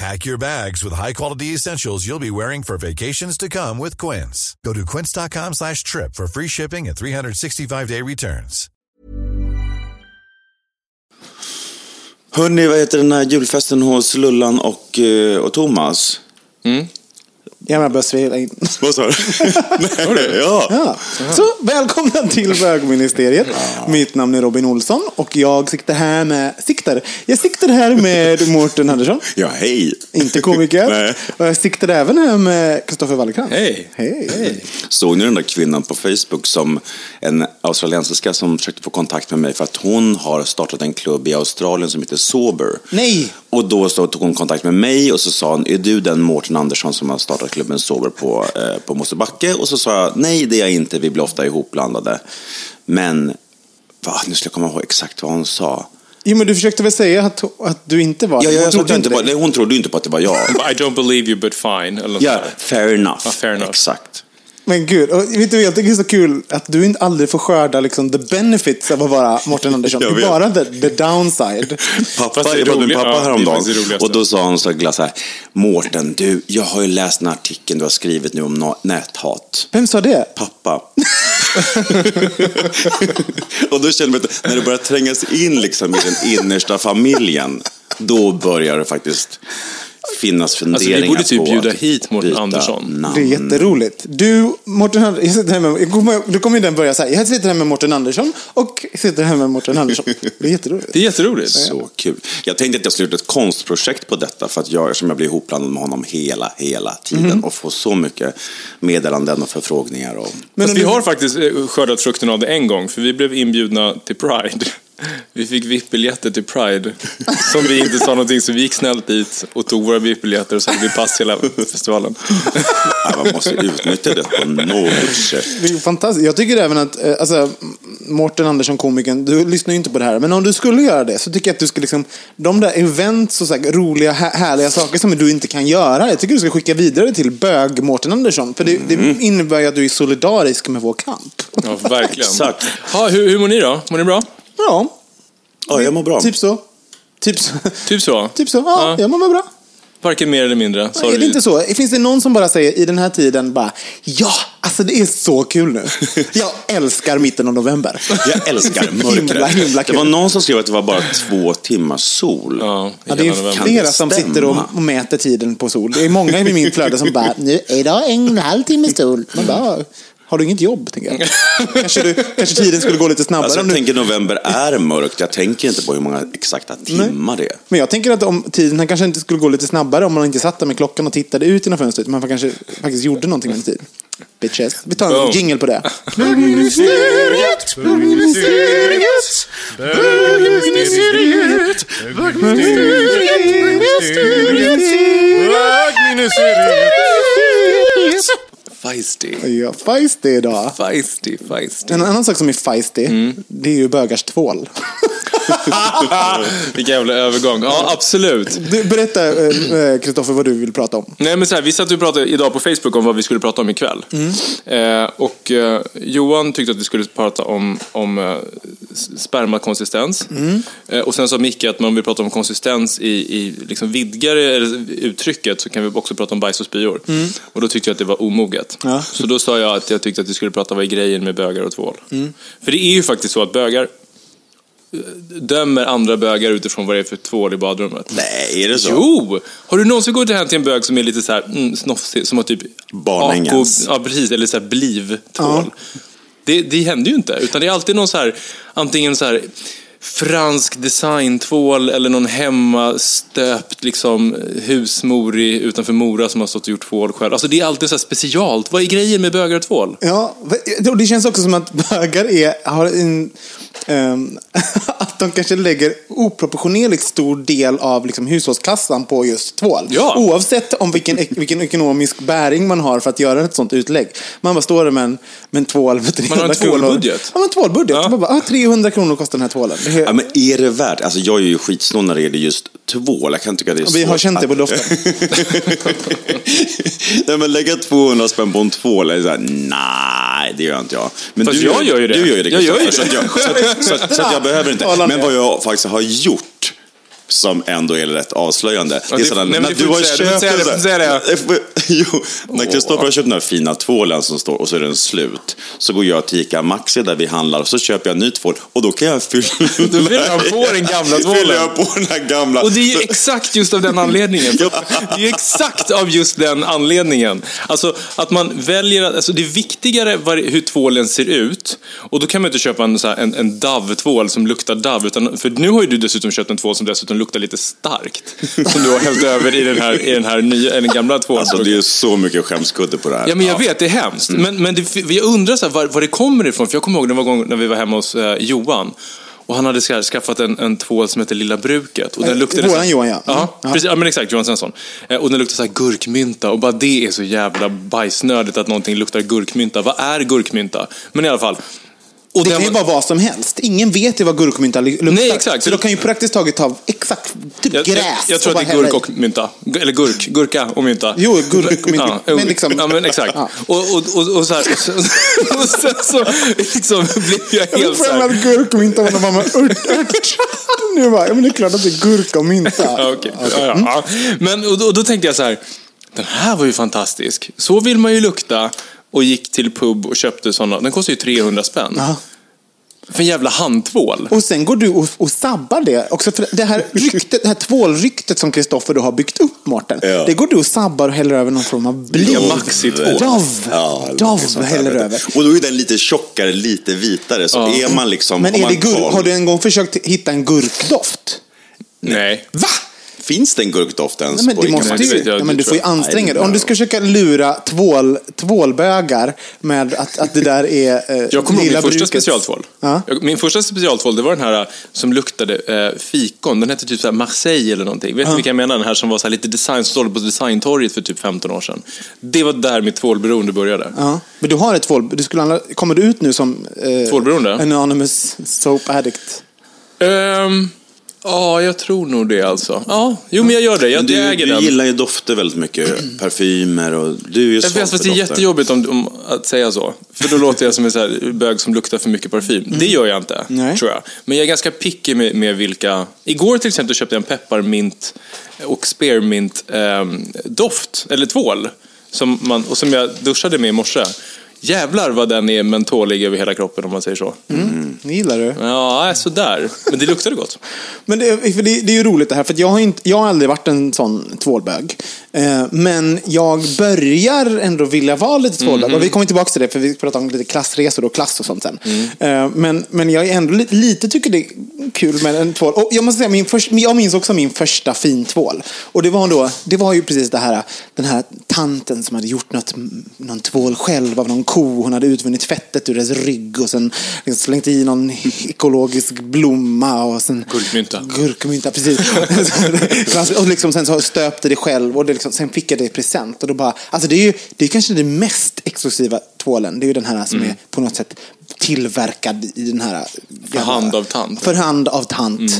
Pack your bags with high-quality essentials you'll be wearing for vacations to come with Quince. Go to quince.com slash trip for free shipping and 365-day returns. Hörni, vad heter den här julfesten hos Lullan och, eh, och Thomas? Jag menar, börja svela in. Vad sa du? Nej, ja. Ja. Så välkomna till bögministeriet. Mitt namn är Robin Olsson och jag siktar här med, siktar, jag siktar här med Mårten Andersson. ja, hej. Inte komiker. Nej. Och jag siktar även här med Kristoffer Wallercrantz. Hej. Hej. Såg ni den där kvinnan på Facebook som en australiensiska som försökte få kontakt med mig för att hon har startat en klubb i Australien som heter Sober. Nej! Och då så tog hon kontakt med mig och så sa hon, är du den Mårten Andersson som har startat klubben Sober på, eh, på Mosebacke? Och så sa jag, nej det är jag inte, vi blir ofta ihopblandade. Men, va, nu ska jag komma ihåg exakt vad hon sa. Jo, men du försökte väl säga att, att du inte var Ja, ja, Hon jag sa att trodde jag inte var, det. nej, hon trodde inte på att det var jag. I don't believe you but fine. Ja, där. fair enough. Ja, fair enough. Exakt. Men gud, och vet du, jag tycker det är så kul att du inte aldrig får skörda liksom, the benefits av att vara Mårten Andersson. Det är bara the, the downside. Pappa, Fast det är roligt. pappa Ja, det är häromdagen faktiskt det roligaste. och då sa han så glatt så här, Mårten, du, jag har ju läst den här artikeln du har skrivit nu om na- näthat. Vem sa det? Pappa. och då känner man att när det börjar trängas in liksom i den innersta familjen, då börjar det faktiskt finnas funderingar Alltså, vi borde typ bjuda hit Mårten Andersson. Namn. Det är jätteroligt. Du, Mårten Andersson, jag sitter här med, jag kommer, du kommer ju den börja säga, jag sitter här med Mårten Andersson och sitter här med Mårten Andersson. Det är jätteroligt. Det är jätteroligt. Så kul. Jag tänkte att jag skulle ett konstprojekt på detta för att jag, eftersom jag blir ihopblandad med honom hela, hela tiden Mhm. och får så mycket meddelanden och förfrågningar. Och... Men vi har faktiskt eh, skördat frukten av det en gång, för vi blev inbjudna till Pride. Vi fick VIP-biljetter till Pride, som vi inte sa någonting, så vi gick snällt dit och tog våra VIP-biljetter och så hade vi pass hela festivalen. Ja, man måste utnyttja det på något sätt. Det är fantastiskt. Jag tycker även att, eh, alltså, Mårten Andersson, komikern, du lyssnar ju inte på det här, men om du skulle göra det så tycker jag att du ska liksom, de där events och så här, roliga, hä- härliga saker som du inte kan göra, jag tycker du ska skicka vidare till bög-Mårten Andersson. För det, Mm. det innebär ju att du är solidarisk med vår kamp. Ja, verkligen. Exakt. Ha, hur, hur mår ni då? Mår ni bra? Ja, Ja, jag mår bra. typ så. Typ så. Typ så? Typ så. Ja, jag mår bra. Varken mer eller mindre? är det inte så? Finns det någon som bara säger i den här tiden bara Ja, alltså det är så kul nu. Jag älskar mitten av november. Jag älskar Himla, mörkret. Det kul. var någon som skrev att det var bara två timmars sol. Ja, Ja, det är november. flera det som stämma? sitter och, och mäter tiden på sol. Det är många i min flöde som bara, nu är det en och en halv timme sol. Man bara, har du inget jobb? Tänker jag. Kanske, du, kanske tiden skulle gå lite snabbare. Alltså, jag du, tänker november är mörkt. Jag tänker inte på hur många exakta timmar det är. men jag tänker att om tiden kanske inte skulle gå lite snabbare om man inte satt där med klockan och tittade ut genom fönstret. Man kanske faktiskt gjorde någonting med tiden. Bitches. Vi tar en Boom. jingle på det. Bögministeriet, bögministeriet, bögministeriet, bögministeriet, bögministeriet. Feisty. Ja, feisty idag. Feisty, feisty. En annan sak som är feisty, det är ju bögars tvål. Vilken jävla övergång. Ja, absolut. Du, berätta, eh, Kristoffer, vad du vill prata om. Nej, men så här, vi satt och pratade idag på Facebook om vad vi skulle prata om ikväll. Eh, och eh, Johan tyckte att vi skulle prata om, om eh, spermakonsistens. Eh, och sen sa Micke att man vill prata om konsistens i, i liksom vidgare uttrycket så kan vi också prata om bajs och spyor. Och då tyckte jag att det var omoget. Ja. Så då sa jag att jag tyckte att vi skulle prata vad är grejen med bögar och tvål. För det är ju faktiskt så att bögar eh, dömer andra bögar utifrån vad det är för tvål i badrummet. Nej, är det så? Jo! Har du någonsin gått hem till en bög som är lite så här mm, snofsig, som har typ Barnängens. Ja, precis. Eller så här bliv-tvål. Det Det, det händer ju inte. Utan det är alltid någon så här, antingen så här fransk designtvål eller någon hemmastöpt liksom, husmor i, utanför Mora som har stått och gjort tvål själv. Alltså det är alltid så specialt. Vad är grejen med bögar och tvål? Ja, och det känns också som att bögar är, har en, ehm, att de kanske lägger oproportionerligt stor del av liksom, hushållskassan på just tvål. Ja. Oavsett om vilken, vilken ekonomisk bäring man har för att göra ett sånt utlägg. Man bara står där med en, med en tvål för 300 Man har en tvålbudget. Ja, men tvålbudget. Ja. Bara, ah, 300 kronor kostar den här tvålen. Ja, men är det värt? Alltså jag är ju skitsnål när det gäller just tvål. Jag kan tycka det är vi har svårt känt det på doften. Nej, men lägga 200 spänn på en tvål, är så här, nej, det gör inte jag. Men Fast jag gör ju det. Du gör ju det, Jag gör ju det. Så, att jag, så, att, så, att, så att jag behöver inte. Men vad jag faktiskt har gjort, som ändå är rätt avslöjande. Ja, det är sådär, nej, när du har köpt säga en det, sån får säga Jo, när Kristoffer har köpt den här fina tvålen som står och så är den slut. Så går jag till Ica Maxi där vi handlar och så köper jag en ny tvål och då kan jag fylla Då fyller han på den gamla tvålen. Fyller jag på den här gamla. Och det är ju exakt just av den anledningen. Det är exakt av just den anledningen. Alltså att man väljer, alltså det är viktigare hur tvålen ser ut. Och då kan man inte köpa en, en, en Dove-tvål som luktar Dove. Utan, för nu har ju du dessutom köpt en tvål som dessutom luktar lite starkt. Som du har hällt över i den här, i den här nya, i den gamla tvålen. Alltså det är så mycket skämskudde på det här. Ja, men jag vet, det är hemskt. Men, men det, jag undrar så här, var, var det kommer ifrån. För jag kommer ihåg det var gång när vi var hemma hos eh, Johan. Och han hade ska- skaffat en, en tvål som heter Lilla Bruket. Och den Eh, luktade våran så- Johan, ja. Ja, Mm. Ja. Precis, ja, men exakt. Johan Svensson. Eh, och den luktar så här gurkmynta. Och bara det är så jävla bajsnödigt att någonting luktar gurkmynta. Vad är gurkmynta? Men i alla fall. Och Det den kan ju var- vara vad som helst. Ingen vet ju vad gurkmynta lu- luktar. Nej, exakt. Så då kan ju praktiskt taget ta exakt typ jag, gräs. jag, jag tror och att det är gurk och mynta. Eller gurk. Gurka och mynta. Jo, gurk och mynta. Ja, Men liksom- ja, men exakt. Ja. Och, och, och, och, så här, och, sen, och så liksom blev jag Jag helt så får här... att gurkmynta var bara med ört, ört. Nu bara, ja, men det är klart att det är gurka och mynta. Ja, okej. Ja, ja, ja. Men och då, och då tänkte jag så här, den här var ju fantastisk. Så vill man ju lukta och gick till pub och köpte sådana. Den kostar ju 300 spänn. Ja. För en jävla handtvål. Och sen går du och, och sabbar det. Också för det här ryktet, det här tvålryktet som Kristoffer har byggt upp, Mårten. Ja. Det går du och sabbar och häller över någon form av blod. Ja, Maxi-tvål. Dove. Ja, Dove häller över. Och då är den lite tjockare, lite vitare. Så är man liksom... Men är man det gur- har du en gång försökt hitta en gurkdoft? Nej. Va? Finns det en gurkdoft ens Nej, men på det måste ju, ja, men du får ju anstränga dig. Om du ska försöka lura tvål, tvålbögar med att, att det där är eh, Jag kommer ihåg min första specialtvål. Ja. Min första specialtvål, det var den här äh, som luktade eh, fikon. Den hette typ så här Marseille eller någonting. Vet du vilka jag menar? Den här som var så här lite design, som sålde på designtorget för typ 15 år sedan. Det var där mitt tvålberoende började. Ja. Men du har ett tvål... Du skulle, andra- kommer du ut nu som eh, Tvålberoende? anonymous soap addict? Ehm, Ja, jag tror nog det alltså. Ja, jo men jag gör det. Jag, du, jag äger du den. gillar ju dofter väldigt mycket. Parfymer och du är ju svag vet, fast för det är jättejobbigt om, om att säga så. För då låter jag som en så här bög som luktar för mycket parfym. Det gör jag inte, Nej. tror jag. Men jag är ganska picky med, med vilka... Igår till exempel köpte jag en pepparmint och spearmint ehm, doft, eller tvål. Som man, och som jag duschade med i morse. Jävlar vad den är mentolig över hela kroppen om man säger så. Det gillar du. Ja, sådär. Men det luktade gott. Men det, det, det är ju roligt det här, för jag, har inte, jag har aldrig varit en sån tvålbög. Eh, men jag börjar ändå vilja vara lite tvålbög. Och vi kommer tillbaka till det, för vi pratar om lite klassresor och klass och sånt sen. Eh, men, men jag är ändå lite, lite tycker det är kul med en tvål. Och jag måste säga, min först, jag minns också min första fintvål. Och det var, då, det var ju precis det här, den här tanten som hade gjort något, någon tvål själv av någon ko. Hon hade utvunnit fettet ur dess rygg och sen liksom slängt i någon ekologisk blomma. Och sen, Gurkmynta. Gurkmynta, precis. och liksom sen så stöpte det själv och det liksom, sen fick jag det i present. Och då bara, alltså det är ju det är kanske det mest exklusiva tvålen. Det är ju den här som är på något sätt tillverkad i den här... För hand av tant. För hand av tant.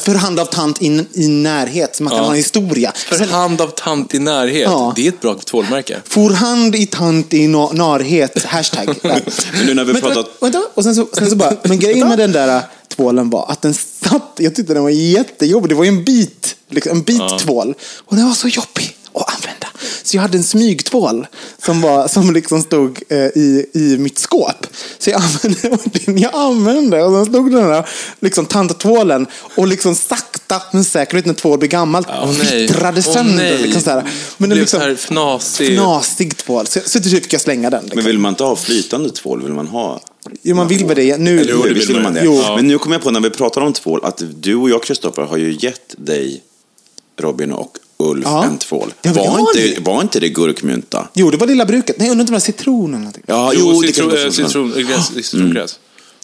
För hand av tant i, i närhet, så man kan Ja. ha en historia. För hand av tant i närhet. Ja. Det är ett bra tvålmärke. For hand i tant i na- narhet, hashtag. Men nu när vi Men, pratat... vänta, och sen så, sen så bara, men grejen med den där äh, tvålen var att den satt, jag tyckte den var jättejobbig. Det var ju en bit, liksom, en bit tvål. Och den var så jobbig att använda. Så jag hade en smygtvål som, var, som liksom stod eh, i, i mitt skåp. Så jag använde den, jag använde och sen stod den där liksom, tanttvålen och liksom sakta men säkert, vet, när tvål blir gammalt, nej. vittrade Åh, sönder. nej. liksom, så här. Men den Blev liksom, fnasig. fnasig tvål. Så, så till slut fick jag slänga den. Liksom. Men vill man inte ha flytande tvål? Vill man ha... Jo, man vill väl det nu. Eller hur? det vill man det. Jo. Men nu kommer jag på när vi pratar om tvål att du och jag, Kristoffer, har ju gett dig, Robin och Ulf, Ja. en tvål. Ja, var, har inte, var inte det gurkmynta? Jo, det var lilla bruket. Nej, undrar inte om det var citron eller någonting. Ja, Jo, det kan citron, vara eh, citron, eh, gräs, citrongräs.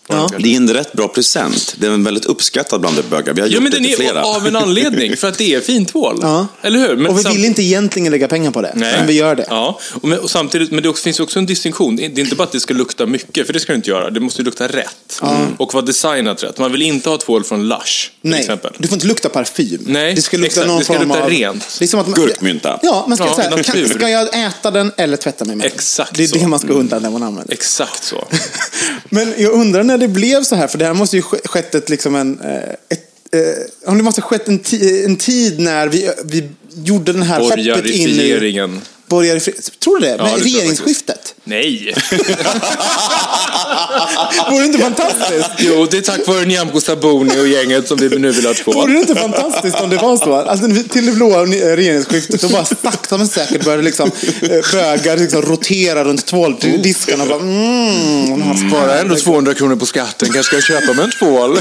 Det Ja. Det är en rätt bra present. Den är väldigt uppskattad bland bögar. Vi har Ja, gjort men det den är flera. av en anledning, för att det är fintvål. Ja. Eller hur? Men och vi sam- vill inte egentligen lägga pengar på det, men vi gör det. Ja, och, men, och samtidigt, men det också, finns också en distinktion. Det är inte bara att det ska lukta mycket, för det ska det inte göra. Det måste ju lukta rätt. Och vara designat rätt. Man vill inte ha tvål från Lush, till Nej, exempel. du får inte lukta parfym. Nej, det ska lukta exakt. någon Det ska form lukta av... rent. Det är som att man, Gurkmynta. Ja, man ska Ja, säga, kan, ska jag äta den eller tvätta mig med den? Exakt Det är så. det man ska undra när man använder den. Exakt så. Men jag undrar när det blev så här, för det här måste ju ske- skett ett, liksom en, eh, ett, eh, det måste ha skett en, en tid när vi, vi gjorde den här hoppet in i... Borgarifri- Tror du det? Ja, Med det regeringsskiftet? Nej! Vore det inte fantastiskt? jo, det är tack vare Nyamko Sabuni och gänget som vi nu vill ha tvål. Vore det inte fantastiskt om det var så? Alltså, till det blåa regeringsskiftet, då bara sakta men säkert började liksom, eh, bögar liksom rotera runt tvåldiskarna och bara mm, mm, Spara ändå 200 kronor på skatten, kanske ska jag köpa mig en tvål.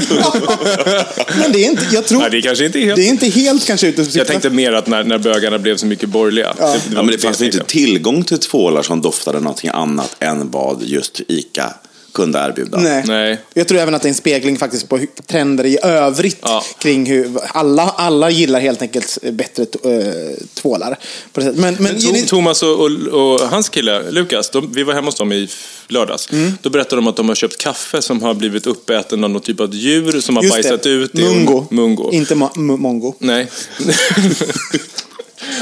Men det är inte, jag tror, Nej, det kanske inte är helt... det är inte helt kanske ute Jag tänkte mer att när, när bögarna blev så mycket borgerliga. Ja. var Ja, men det fanns jag inte tillgång till tvålar som doftade någonting annat än vad just ICA kunde erbjuda. Nej. Nej. Jag tror även att det är en spegling faktiskt på trender i övrigt Ja. kring hur alla, alla gillar helt enkelt bättre äh, tvålar. På det sättet. Men, men, Men To- Thomas och, och, och hans kille Lukas, de, vi var hemma hos dem i lördags. Mm. Då berättade de att de har köpt kaffe som har blivit uppäten av någon typ av djur som har just bajsat det, ut. mungo. mungo. Inte mongo. Nej.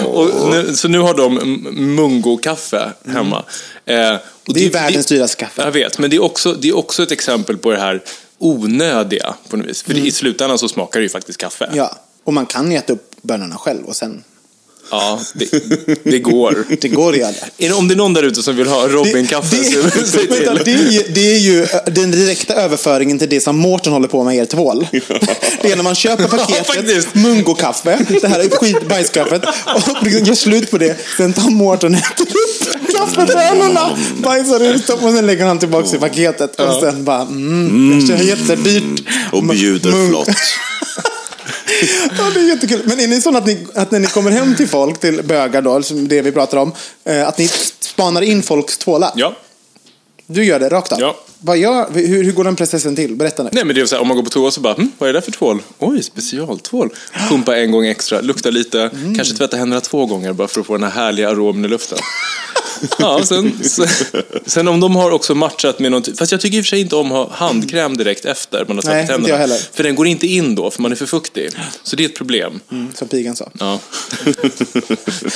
och nu, så nu har de mungo-kaffe hemma. Eh, och Det är världens dyraste kaffe. Jag vet, men det är, också, det är också ett exempel på det här onödiga på något vis. För det, i slutändan så smakar det ju faktiskt kaffe. Mm. Ja, och man kan äta upp bönorna själv och sen... Ja, det, det går. Det går det. Är det- Om det är någon där ute som vill ha Robin-kaffe, så det, säg vänta, det, är ju, det är ju äh, den direkta överföringen till det som Mårten håller på med i er tvål. Det är när man köper paketet faktiskt. Mungo-kaffe, det här är skit bajskaffet, och liksom gör slut på det. Sen tar Mårten och äter upp kaffebönorna, bajsar ut dem och sen lägger han tillbaka i paketet. Och sen bara, mm, kanske jättedyrt. Och bjuder flott. Ja, det är jättekul. Men är ni sådana att, ni, att när ni kommer hem till folk, till bögar då, som det vi pratar om, eh, att ni spanar in folks tvålar? Ja. Du gör det rakt av? Ja. Vad gör, hur, hur går den processen till? Berätta nu. Nej, men det är så här, om man går på toa så bara, hm, vad är det där för tvål? Oj, specialtvål. Pumpa en gång extra, lukta lite, Mm. kanske tvätta händerna två gånger bara för att få den här härliga aromen i luften. Ja, sen, sen, sen om de har också matchat med något, fast jag tycker i och för sig inte om att ha handkräm direkt efter man har tvättat inte jag händerna. heller. För den går inte in då, för man är för fuktig. Så det är ett problem. Mm, som pigan sa. Ja.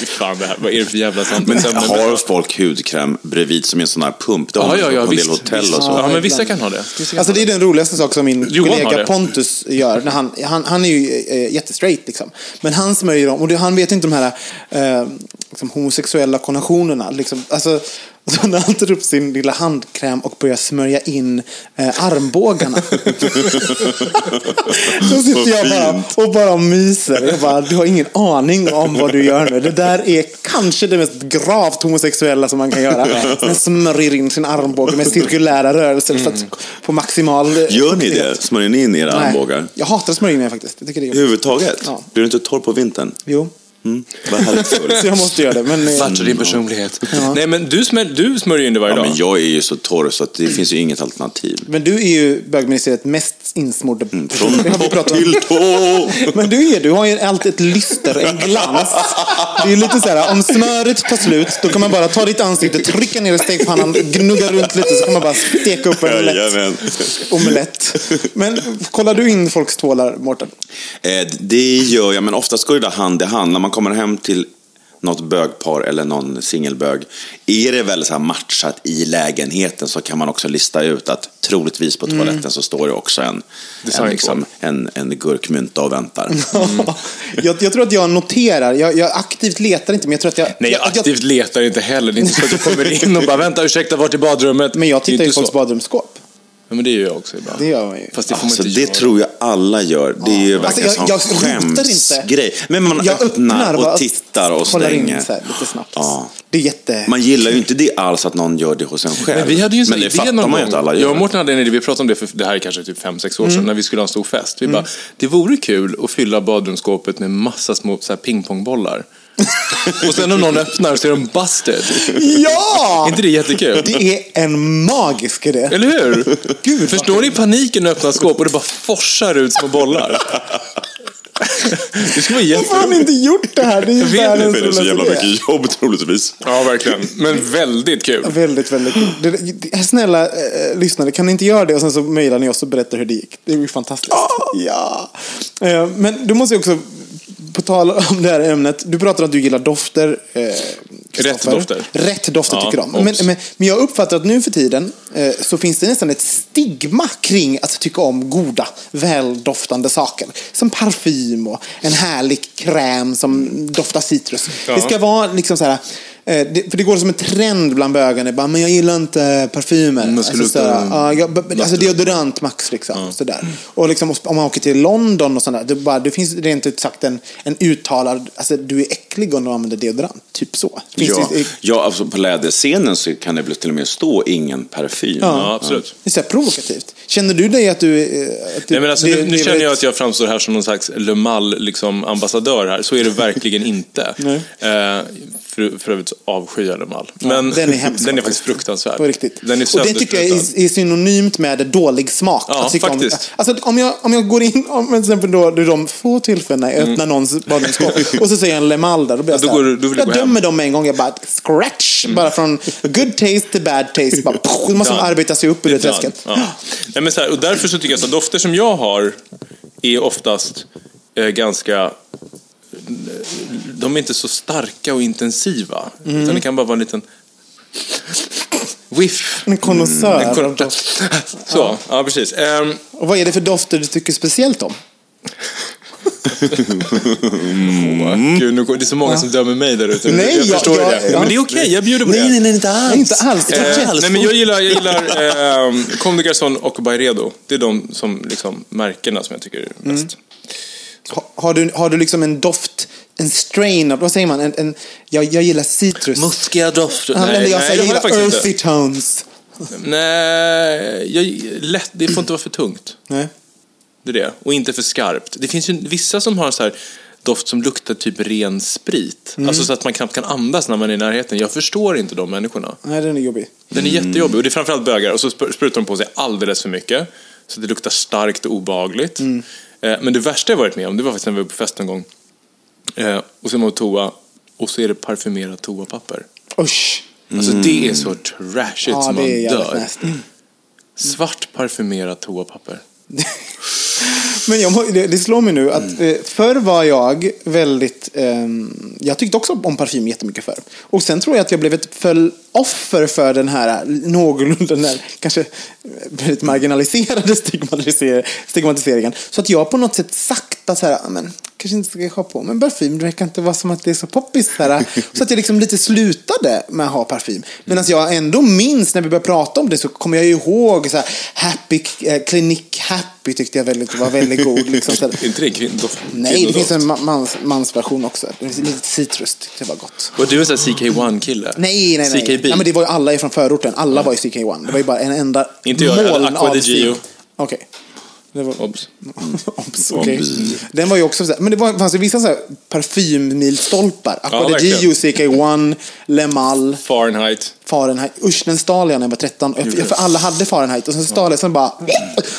Fan, det här, vad är det för jävla Men samtalsämne? har folk hudkräm bredvid som en sån här pump? Det har Ja, ja, ja, på en del hotell visst. och så. Ja, men vissa kan ha det. Kan Alltså ha det är den roligaste sak som min Johan kollega. Pontus gör. När han, han, han är ju eh, jättestraight liksom. Men han smörjer dem, och det, han vet inte de här eh, liksom, homosexuella konnotationerna. Liksom. Alltså, så när han tar upp sin lilla handkräm och börjar smörja in eh, armbågarna. Då sitter jag bara och bara myser. Jag bara, du har ingen aning om vad du gör nu. Det där är kanske det mest gravt homosexuella som man kan göra. Man smörjer in sin armbåge med cirkulära rörelser för att på maximal... eh, Gör ni det? Smörjer ni in era Nej. armbågar? Jag hatar att smörja in mig faktiskt. Jag tycker det är. Överhuvudtaget? Ja. Blir du inte torr på vintern? Jo, Mm. Så jag måste göra det. Men, eh, Matcha din personlighet. Nej, men du, smör, du smörjer in det varje Ja, dag. men jag är ju så torr så att det finns ju inget alternativ. men du är ju bögministeriet mest insmorda person. Från topp om. till tå! Men du är, du har ju alltid ett lyster, en glans. Det är lite så här, om smöret tar slut, då kan man bara ta ditt ansikte, trycka ner i stekpannan, gnugga runt lite, så kan man bara steka upp en lätt Jajamän. omelett. Men kollar du in folks tvålar, Mårten? Eh, Det gör jag, men oftast går det där hand i hand. När man kommer hem till något bögpar eller någon singelbög. Är det väl så här matchat i lägenheten så kan man också lista ut att troligtvis på toaletten så står det också en, en, liksom, en, en gurkmynta och väntar. jag, jag tror att jag noterar, jag, jag aktivt letar inte, men jag tror att jag... Nej, jag jag, aktivt letar inte heller. Det är inte så att jag kommer in och bara vänta, ursäkta, vart är badrummet? men jag tittar i folks badrumsskåp. Ja, men det gör jag också ibland. Det gör man ju. Fast det får man Alltså, inte det göra. tror jag alla gör. Det är ju Alltså, verkligen jag- sån jag rotar inte. skämsgrej. Men man Jag öppnar och tittar och kollar in stänger. så här, lite snabbt. Ja. Det är jätte... Man gillar ju inte det alls att någon gör det hos en själv. Men vi hade ju en Men det idé fattar någon man ju att alla Jag gör. och Mårten hade en idé, vi pratade om det för det här är kanske typ 5-6 år sedan, när vi skulle ha en stor fest. Vi bara, det vore kul att fylla badrumsskåpet med massa små så här, pingpongbollar. Och sen när någon öppnar så är de busted. Ja! Är inte det jättekul? Det är en magisk idé. Eller hur? Gud, Förstår ni paniken när öppnar skåp och det bara forsar ut små bollar? det skulle vara Varför har ni inte gjort det här? Det är ju världens För det är så jävla roligaste idé. mycket jobb troligtvis. Ja, verkligen. Men väldigt kul. Väldigt, väldigt kul. Det, det, snälla eh, lyssnare, kan ni inte göra det och sen så mejlar ni oss och berättar hur det gick? Det är ju fantastiskt. Ja. Eh, men du måste ju också, på tal om det här ämnet, du pratar om att du gillar dofter. Eh, Kristoffer. dofter. Rätt dofter Ja, tycker de. Men, obs. men, men jag uppfattar att nu för tiden eh, så finns det nästan ett stigma kring att tycka om goda, väldoftande saker. Som parfym och en härlig kräm som doftar citrus. Det ska vara liksom så här, det, för det går som en trend bland bögarna. Bara, men jag gillar inte parfymer. Ska Alltså, såhär, ja, jag, alltså deodorant max liksom. Sådär. Och liksom, om man åker till London och sådär. Det, bara, det finns rent ut sagt en, en uttalad, alltså du är äcklig om du använder deodorant. Typ så. Finns Ja, det, ja alltså på läderscenen så kan det väl till och med stå ingen parfym. Ja, absolut. det är så här provokativt. Känner du dig att du... eh, Att du Nej, men alltså, det- nu, nu känner jag att jag framstår här som någon slags Le Mal liksom, ambassadör här. Så är det verkligen inte. Nej. Eh, för, för övrigt så avskyr jag Le Mal. Men den är hemsk. Den är faktiskt fruktansvärd. På riktigt. Den är och det tycker jag är, är synonymt med dålig smak. Ja, tycka om, faktiskt. alltså, om, jag, om jag går in, om till exempel då, de få tillfällena jag öppnar någons badrumsskåp och så säger jag en Le Mal där, då blir jag Ja, då går då vill Jag gå hem. dömer dem en gång, jag bara scratch, bara från good taste till bad taste. Bara, då måste man arbeta sig upp ur det träsket. Ja. Nej, men så här, och därför så tycker jag att dofter som jag har är oftast eh, ganska... De är inte så starka och intensiva. Mm. Utan det kan bara vara en liten whiff. En konnässör. En korta... Så, ja, precis. Ehm, Och vad är det för dofter du tycker speciellt om? åh, Gud, nu, det är så många som dömer mig där ute. Mm. Nej, jag jag- förstår jag- det. ja. Men det är okej, jag bjuder på det. nej, inte alls. Nej, inte alls. Eh, alls. nej, men jag gillar, jag gillar eh, Comme des Garçons och Byredo. Det är de som, liksom, märkena som jag tycker är Mm. bäst. Ha- Har du, har du liksom en doft, en strain av, vad säger man? En, en, jag, jag gillar citrus. Muskiga dofter. Nej, jag nej, jag jag gillar faktiskt earthy inte. tones. Nej, jag, lätt, det får inte vara för tungt. Nej. Det är det. Och inte för skarpt. Det finns ju vissa som har så här doft som luktar typ ren sprit. Mm. Alltså så att man knappt kan andas när man är i närheten. Jag förstår inte de människorna. Nej, den är jobbig. Den är jättejobbig och det är framförallt bögar och så spr- sprutar de på sig alldeles för mycket. Så det luktar starkt och obehagligt. Mm. Eh, Men det värsta jag varit med om, det var faktiskt när vi var på fest en gång. Eh, Och så är man på toa och så är det parfymerat toapapper. Usch. Alltså det är så trashigt Ja, som det man är jävligt dör. nasty. Svart parfymerat toapapper. Men jag, må- det, det slår mig nu att Mm. eh, förr var jag väldigt... ehm, jag tyckte också om parfym jättemycket förr. Och sen tror jag att jag blev ett föll offer för den här någorlunda, den här, kanske väldigt marginaliserade stigmatiser- stigmatiseringen. Så att jag på något sätt sakta så här, "Ah, men kanske inte ska ha på mig parfym, det verkar inte vara som att det är så poppis. Så, här. så att jag liksom lite slutade med att ha parfym. Medan jag ändå minns, när vi började prata om det, så kommer jag ihåg så här, Happy, eh, Clinique Happy tyckte jag väldigt, var väldigt god. Liksom, så. Är inte det en kvinnodoft? Nej, det finns en ma- mans, mansversion också. Lite citrus tyckte jag var gott. Var du en sån här CK1-kille? Nej, nej, nej. CKB? Ja, men det var ju alla är från förorten. Alla var ju CK1. Det var ju bara en enda Inte jag, moln av di Gio. Det var... Obs. Obs, okej. Den var ju också så här, men det var, fanns ju vissa så här parfymmilstolpar. Aqua Ja, verkligen. Gio, CK1, Le Mal, Fahrenheit. Fahrenheit. Usch, den stal jag när jag var 13. Jag, för alla hade Fahrenheit och sen stal jag, sen bara...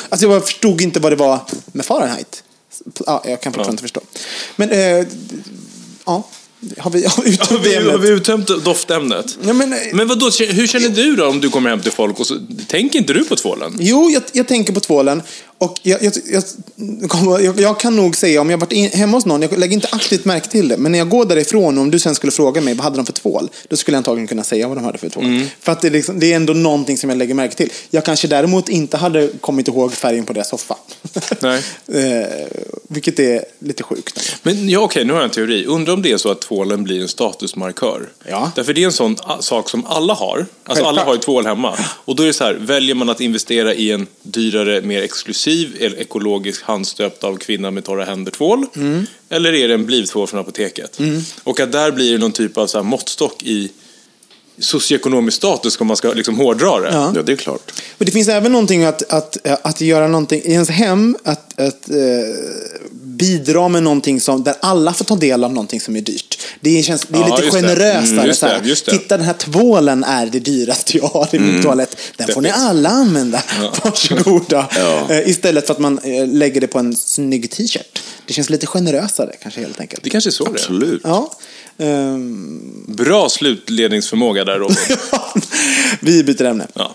Alltså jag förstod inte vad det var med Fahrenheit. Ja, jag kan fortfarande inte förstå. Men, eh, ja. Har vi, har vi uttömt det vi, har vi uttömt doftämnet? Ja, men, eh, Men vadå, hur känner du då om du kommer hem till folk och så tänker inte du på tvålen? Jo, jag, jag tänker på tvålen. Och jag, jag, jag, jag, kan nog säga, om jag varit in, hemma hos någon, jag lägger inte aktivt märke till det, men när jag går därifrån, om du sen skulle fråga mig vad hade de för tvål, då skulle jag antagligen kunna säga vad de hade för tvål. För att det, är liksom, det är ändå någonting som jag lägger märke till. Jag kanske däremot inte hade kommit ihåg färgen på deras soffa. Nej. Eh, Vilket är lite sjukt. Men ja, okej, nu har jag en teori. Undrar om det är så att tvålen blir en statusmarkör. Ja. Därför det är en sån sak som alla har. Alltså alla har ju tvål hemma. Och då är det så här, väljer man att investera i en dyrare, mer exklusiv, eller ekologisk handstöpt av kvinna med torra händer-tvål? Mm. Eller är det en blivtvål från apoteket? Och att där blir det någon typ av så här måttstock i socioekonomisk status om man ska liksom hårdra det. Ja. Ja, det är klart. Och det finns även någonting att, att, att göra någonting i ens hem, att, att eh, bidra med någonting som, där alla får ta del av någonting som är dyrt. Det, känns, det är Ja, lite det. generösare. Mm, just det, just det. Titta, den här tvålen är det dyraste jag har i min toalett. Den får ni alla använda. Varsågoda. Ja. Eh, Istället för att man eh, lägger det på en snygg t-shirt. Det känns lite generösare kanske helt enkelt. Det kanske är så det är. Absolut. Ja. Ehm, Bra slutledningsförmåga där, Robert. vi byter ämne. Ja.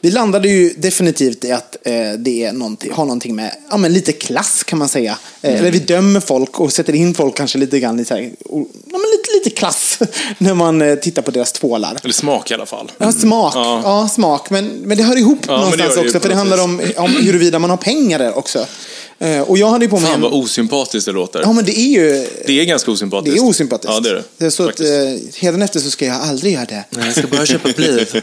Vi landade ju definitivt i att eh, det är någonting, har någonting med ja, men lite klass kan man säga. Eh, Mm. Eller vi dömer folk och sätter in folk kanske lite grann i så här, o- ja, lite, lite klass när man eh, tittar på deras tvålar. Eller smak i alla fall. Ja, smak. Ja. Ja. smak. Men, men det hör ihop Ja, det någonstans det ju också. För det handlar om, om huruvida man har pengar där också. Eh, och jag hade ju på mig Fan vad osympatiskt det låter. Ja, men det är ju... Det är ganska osympatiskt. Det är osympatiskt. Ja, det är det. det så att, eh, hädanefter så ska jag aldrig göra det. Nej, jag ska bara köpa bliv.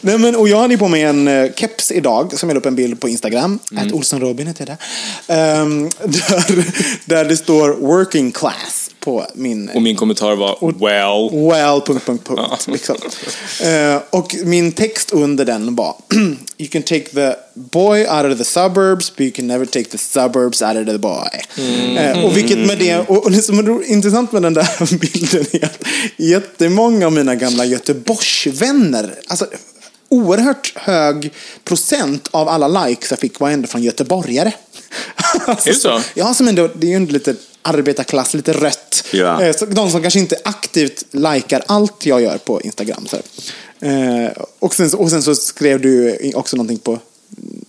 Nej, men, och jag hade ju på mig en uh, keps idag som jag la upp en bild på Instagram. Mm. Att Olsson Robin heter där. Ehm, där. Där det står working class på min... Och min kommentar var well. Well, punkt, punkt, punkt. Liksom. Eh, och min text under den var You can take the boy out of the suburbs but you can never take the suburbs out of the boy. Eh, och vilket med det, och, och det som är intressant med den där bilden är att jättemånga av mina gamla Göteborgsvänner, alltså oerhört hög procent av alla likes jag fick var ändå från göteborgare. alltså, Är det så? Ja, som ändå, det är ju en lite arbetarklass, lite rött. Ja. Eh, de som kanske inte aktivt likar allt jag gör på Instagram. Så. Eh, och, sen, och sen så skrev du också någonting på...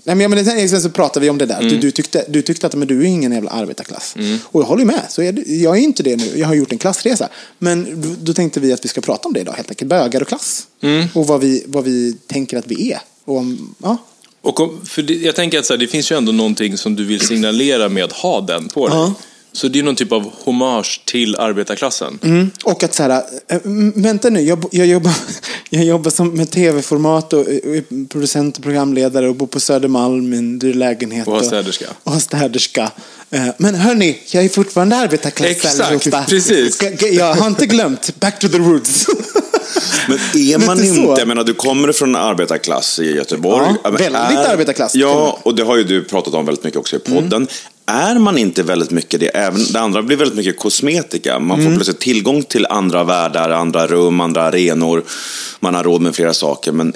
Nej, men, men sen, så pratade vi om det där. Du, du, tyckte, du tyckte att men du är ingen jävla arbetarklass. Och jag håller med. Så det, jag är inte det nu. Jag har gjort en klassresa. Men då, tänkte vi att vi ska prata om det idag. Helt enkelt. Bögar och klass. Och vad vi, vad vi tänker att vi är. Och om, ja. Och om, för det, jag tänker att så här, det finns ju ändå någonting som du vill signalera med att ha den på dig. Ja. Så det är någon typ av hommage till arbetarklassen. Mm. Och att så här, äh, vänta nu, jag, jag, jobbar, jag jobbar som med tv-format och, och är producent och programledare och bor på Södermalm i en dyr lägenhet. Och har städerska. Och har städerska. Eh, Men hörni, jag är fortfarande arbetarklass Exakt, allihopa. precis. Ska- Jag har inte glömt, back to the roots. Men är man så. inte, jag menar du kommer från arbetarklass i Göteborg. Ja, väldigt arbetarklass, och med. Ja, och det har ju du pratat om väldigt mycket också i podden. Är man inte väldigt mycket det, även det andra blir väldigt mycket kosmetika. Man Mm. får plötsligt tillgång till andra världar, andra rum, andra arenor. Man har råd med flera saker. Men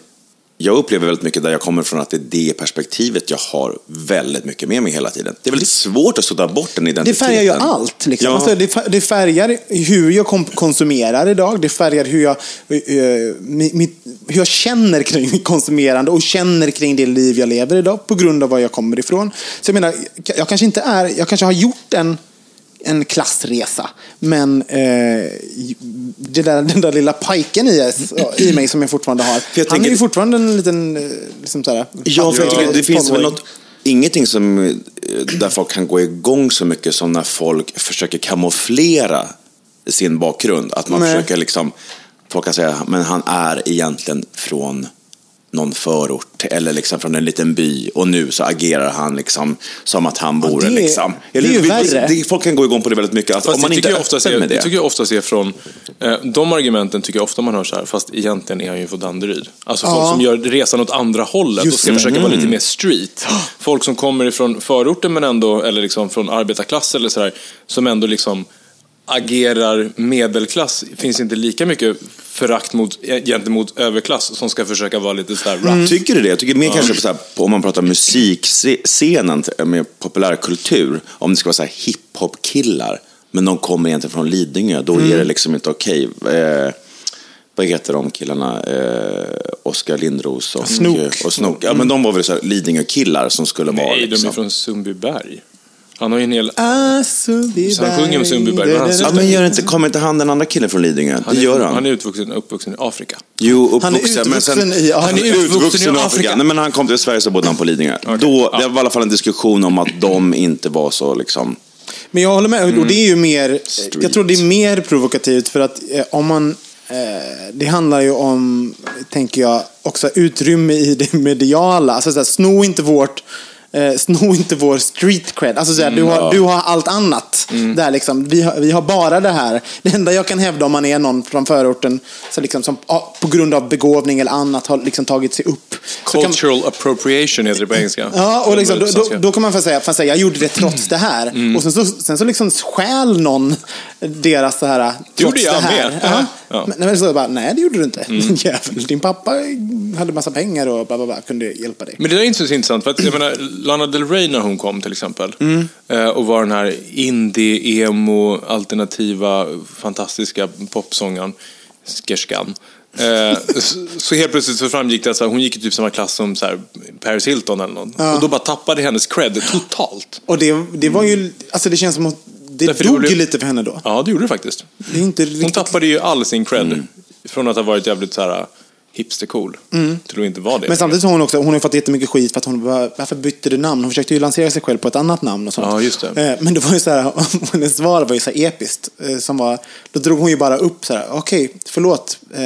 jag upplever väldigt mycket där jag kommer från att det är det perspektivet jag har väldigt mycket med mig hela tiden. Det är väldigt svårt att sudda bort den Det identiteten. färgar ju allt. Liksom. Ja. Alltså, det, fär- det färgar hur jag konsumerar idag. Det färgar hur jag, eh, hur jag känner kring mitt konsumerande och känner kring det liv jag lever idag på grund av var jag kommer ifrån. Så jag menar, jag kanske inte är, jag kanske har gjort en en klassresa. Men eh, det där, den där lilla pajken i, i mig som jag fortfarande har. jag han är ju fortfarande en liten... eh, Liksom så här, Ja, för jag tycker det finns väl 12-åring. något, ingenting som, eh, där folk kan gå igång så mycket som när folk försöker kamouflera sin bakgrund. Att man Nej. försöker liksom, folk kan säga, men han är egentligen från någon förort eller liksom från en liten by och nu så agerar han liksom som att han vore det är- liksom. det är värre. det, folk kan gå igång på det väldigt mycket. Att Fast om man det inte tycker är jag ofta ser, med det det. tycker jag ofta ser från... Eh, de argumenten tycker jag ofta man hör så här, fast egentligen är han ju från Danderyd. Alltså folk Ja. som gör resan åt andra hållet Just och ska det. försöka vara Mm. lite mer street. Folk som kommer ifrån förorten men ändå, eller liksom från arbetarklass eller sådär, som ändå liksom agerar medelklass. finns inte lika mycket förakt mot, gentemot överklass som ska försöka vara lite sådär Mm. rap. Tycker du det? Jag tycker mer kanske så här, på, om man pratar musikscenen med populärkultur, om det ska vara så här hiphop-killar, men de kommer egentligen från Lidingö, då Mm. är det liksom inte okej. Eh, vad heter de killarna? Eh, Oskar Lindros och Snook. Och Snook. Ja, men de var väl så här Lidingö-killar som skulle vara... Nej, de liksom. är från Sundbyberg. Han har ju en hel... Så han sjunger om Sundbyberg, men han Ja, men gör inte, kommer inte han den andra killen från Lidingö? Det gör han. Han är utvuxen, uppvuxen i Afrika. Jo, Han är uppvuxen. men sen, utvuxen i Afrika. Han är utvuxen i Afrika. Nej, men när han kom till Sverige så bodde han på Lidingö. Då, Det var i alla fall en diskussion om att de inte var så liksom... Men jag håller med. Och det är ju mer, Street. jag tror det är mer provokativt för att eh, om man, eh, det handlar ju om, tänker jag, också utrymme i det mediala. Alltså så här, sno inte vårt Eh, sno inte vår street cred. Alltså, såhär, du, har, du har allt annat. Där, liksom, vi, har, vi har bara det här. Det enda jag kan hävda om man är någon från förorten så liksom, som ja, på grund av begåvning eller annat har liksom, tagit sig upp. Cultural appropriation heter det på engelska. Ja, och liksom, då, då, då kan man få säga, säga jag gjorde det trots det här. Mm. Och sen så, sen så liksom stjäl någon deras så här, trots gjorde jag det här. med. Ja. Ja. Mm. Men, men så bara, nej det gjorde du inte. Din jävel. Din pappa hade massa pengar och bla, bla, bla, kunde hjälpa dig. Men det där är inte så intressant, för att jag menar, Lana Del Rey när hon kom till exempel, Mm. och var den här indie, emo, alternativa, fantastiska popsångaren, skerskan. Eh, så- helt plötsligt så framgick det att hon gick i typ samma klass som så Paris Hilton eller någon. Och då bara tappade hennes cred totalt. Och det, det var ju, alltså det känns som att det Därför det dog blev- ju lite för henne då. Ja, det gjorde det faktiskt. Det är inte Hon riktigt... tappade ju all sin cred från att ha varit jävligt så här hipstercool till att inte vara det. Men samtidigt har hon också hon har fått jättemycket skit för att hon bara, varför bytte du namn? Hon försökte ju lansera sig själv på ett annat namn och sånt. Ja, just det. Eh, Men det var ju så här, hennes svar var ju så här episkt. eh, Som var, då drog hon ju bara upp så här, okej, förlåt, eh,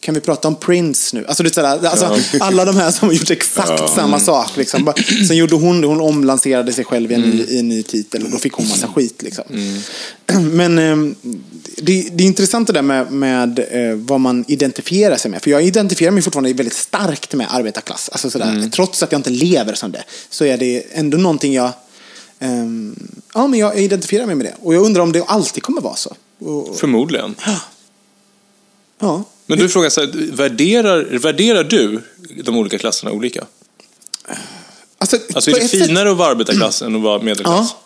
kan vi prata om Prince nu? Alltså, det så här, alltså alla de här som har gjort exakt samma sak. Liksom. Bara- Sen gjorde hon det, hon omlanserade sig själv i en, ny, i en ny titel och då fick hon massa skit. Liksom. Men eh, det, det är intressant det där med, med eh, vad man identifierar sig med. För jag identifierar mig fortfarande väldigt starkt med arbetarklass. Alltså sådär, Trots att jag inte lever som det, så är det ändå någonting jag... ehm, ja, men jag identifierar mig med det. Och jag undrar om det alltid kommer vara så. Och, Förmodligen. ja. Men du frågar så här, värderar, värderar du de olika klasserna olika? Alltså, Alltså är det ett sätt- finare att vara arbetarklass än att vara medelklass? Ja.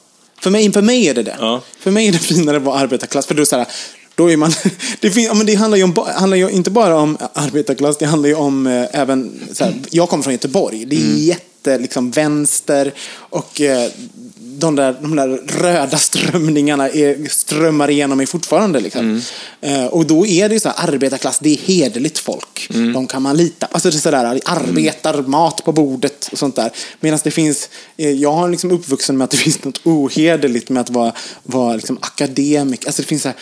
För mig, för mig är det det. Ja. För mig är det finare att vara arbetarklass. För då, är så här, då är man... Det, fin, ja, men det handlar ju, om, handlar ju inte bara om arbetarklass, det handlar ju om eh, även... Så här, jag kommer från Göteborg. Det är Mm. jätte liksom, vänster och eh, de, där, de där röda strömningarna är, strömmar igenom mig fortfarande. Liksom. Mm. Eh, och då är det ju så här, arbetarklass, det är hederligt folk. Mm. De kan man lita på. Alltså det är sådär, arbetar, mat på bordet och sånt där. Medan det finns, eh, jag har liksom uppvuxen med att det finns något ohederligt med att vara, vara liksom akademik. Alltså det finns, så här,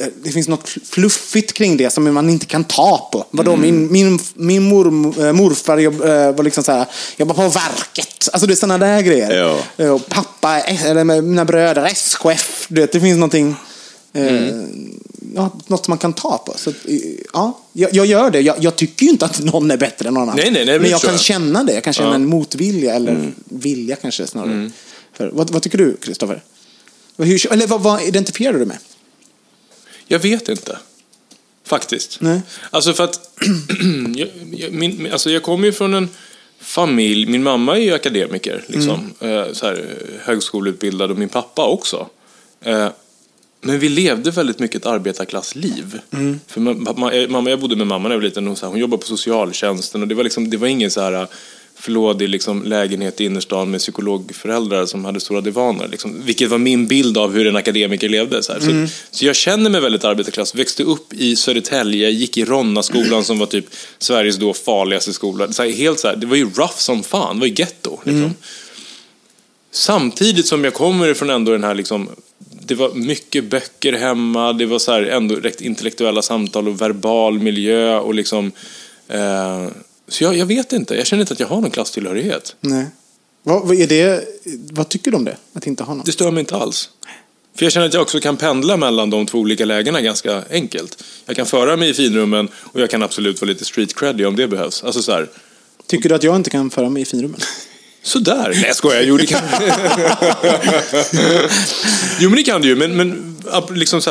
eh, det finns något fluffigt kring det som man inte kan ta på. Vadå, min, min, min mor, morfar jobb, var liksom så här, jobbade på verket. Alltså det är sådana där grejer. Ja. Och pappa, eh, eller med mina bröder, SKF. Du vet, det finns någonting eh, ja, något som man kan ta på. Så, eh, ja, jag, jag gör det. Jag, jag tycker ju inte att någon är bättre än någon annan. Nej, nej, nej, men jag tror kan känna det. Jag kan känna Ja. en motvilja, eller vilja kanske snarare. För, vad, vad tycker du, Kristoffer? Eller vad, vad identifierar du med? Jag vet inte. Faktiskt. Nej. Alltså för att jag, min, alltså jag kommer ju från en familj, min mamma är ju akademiker, liksom, Mm. så här, högskoleutbildad och min pappa också. Eh, men vi levde väldigt mycket ett arbetarklassliv. Mm. För ma- ma- mamma, jag bodde med mamma när jag var liten och så här, hon jobbade på socialtjänsten och det var, liksom, det var ingen så här förlådig liksom, lägenhet i innerstan med psykologföräldrar som hade stora divaner. Liksom, vilket var min bild av hur en akademiker levde. Så, här. Så, så jag känner mig väldigt arbetarklass. Växte upp i Södertälje, gick i Ronna-skolan som var typ Sveriges då farligaste skola. Så här, helt så här, det var ju rough som fan, det var ju getto. Liksom. Samtidigt som jag kommer ifrån ändå den här liksom, det var mycket böcker hemma, det var så här ändå rätt intellektuella samtal och verbal miljö och liksom eh, så jag, jag vet inte, jag känner inte att jag har någon klasstillhörighet. Nej. Vad, vad, är det, vad tycker du om det? Att inte ha någon? Det stör mig inte alls. För jag känner att jag också kan pendla mellan de två olika lägena ganska enkelt. Jag kan föra mig i finrummen och jag kan absolut vara lite street creddy om det behövs. Alltså så här, Tycker du att jag inte kan föra mig i finrummen? Sådär. Nej, jag skojar. Jo, det kan Jo, men det kan du ju. Men, men liksom så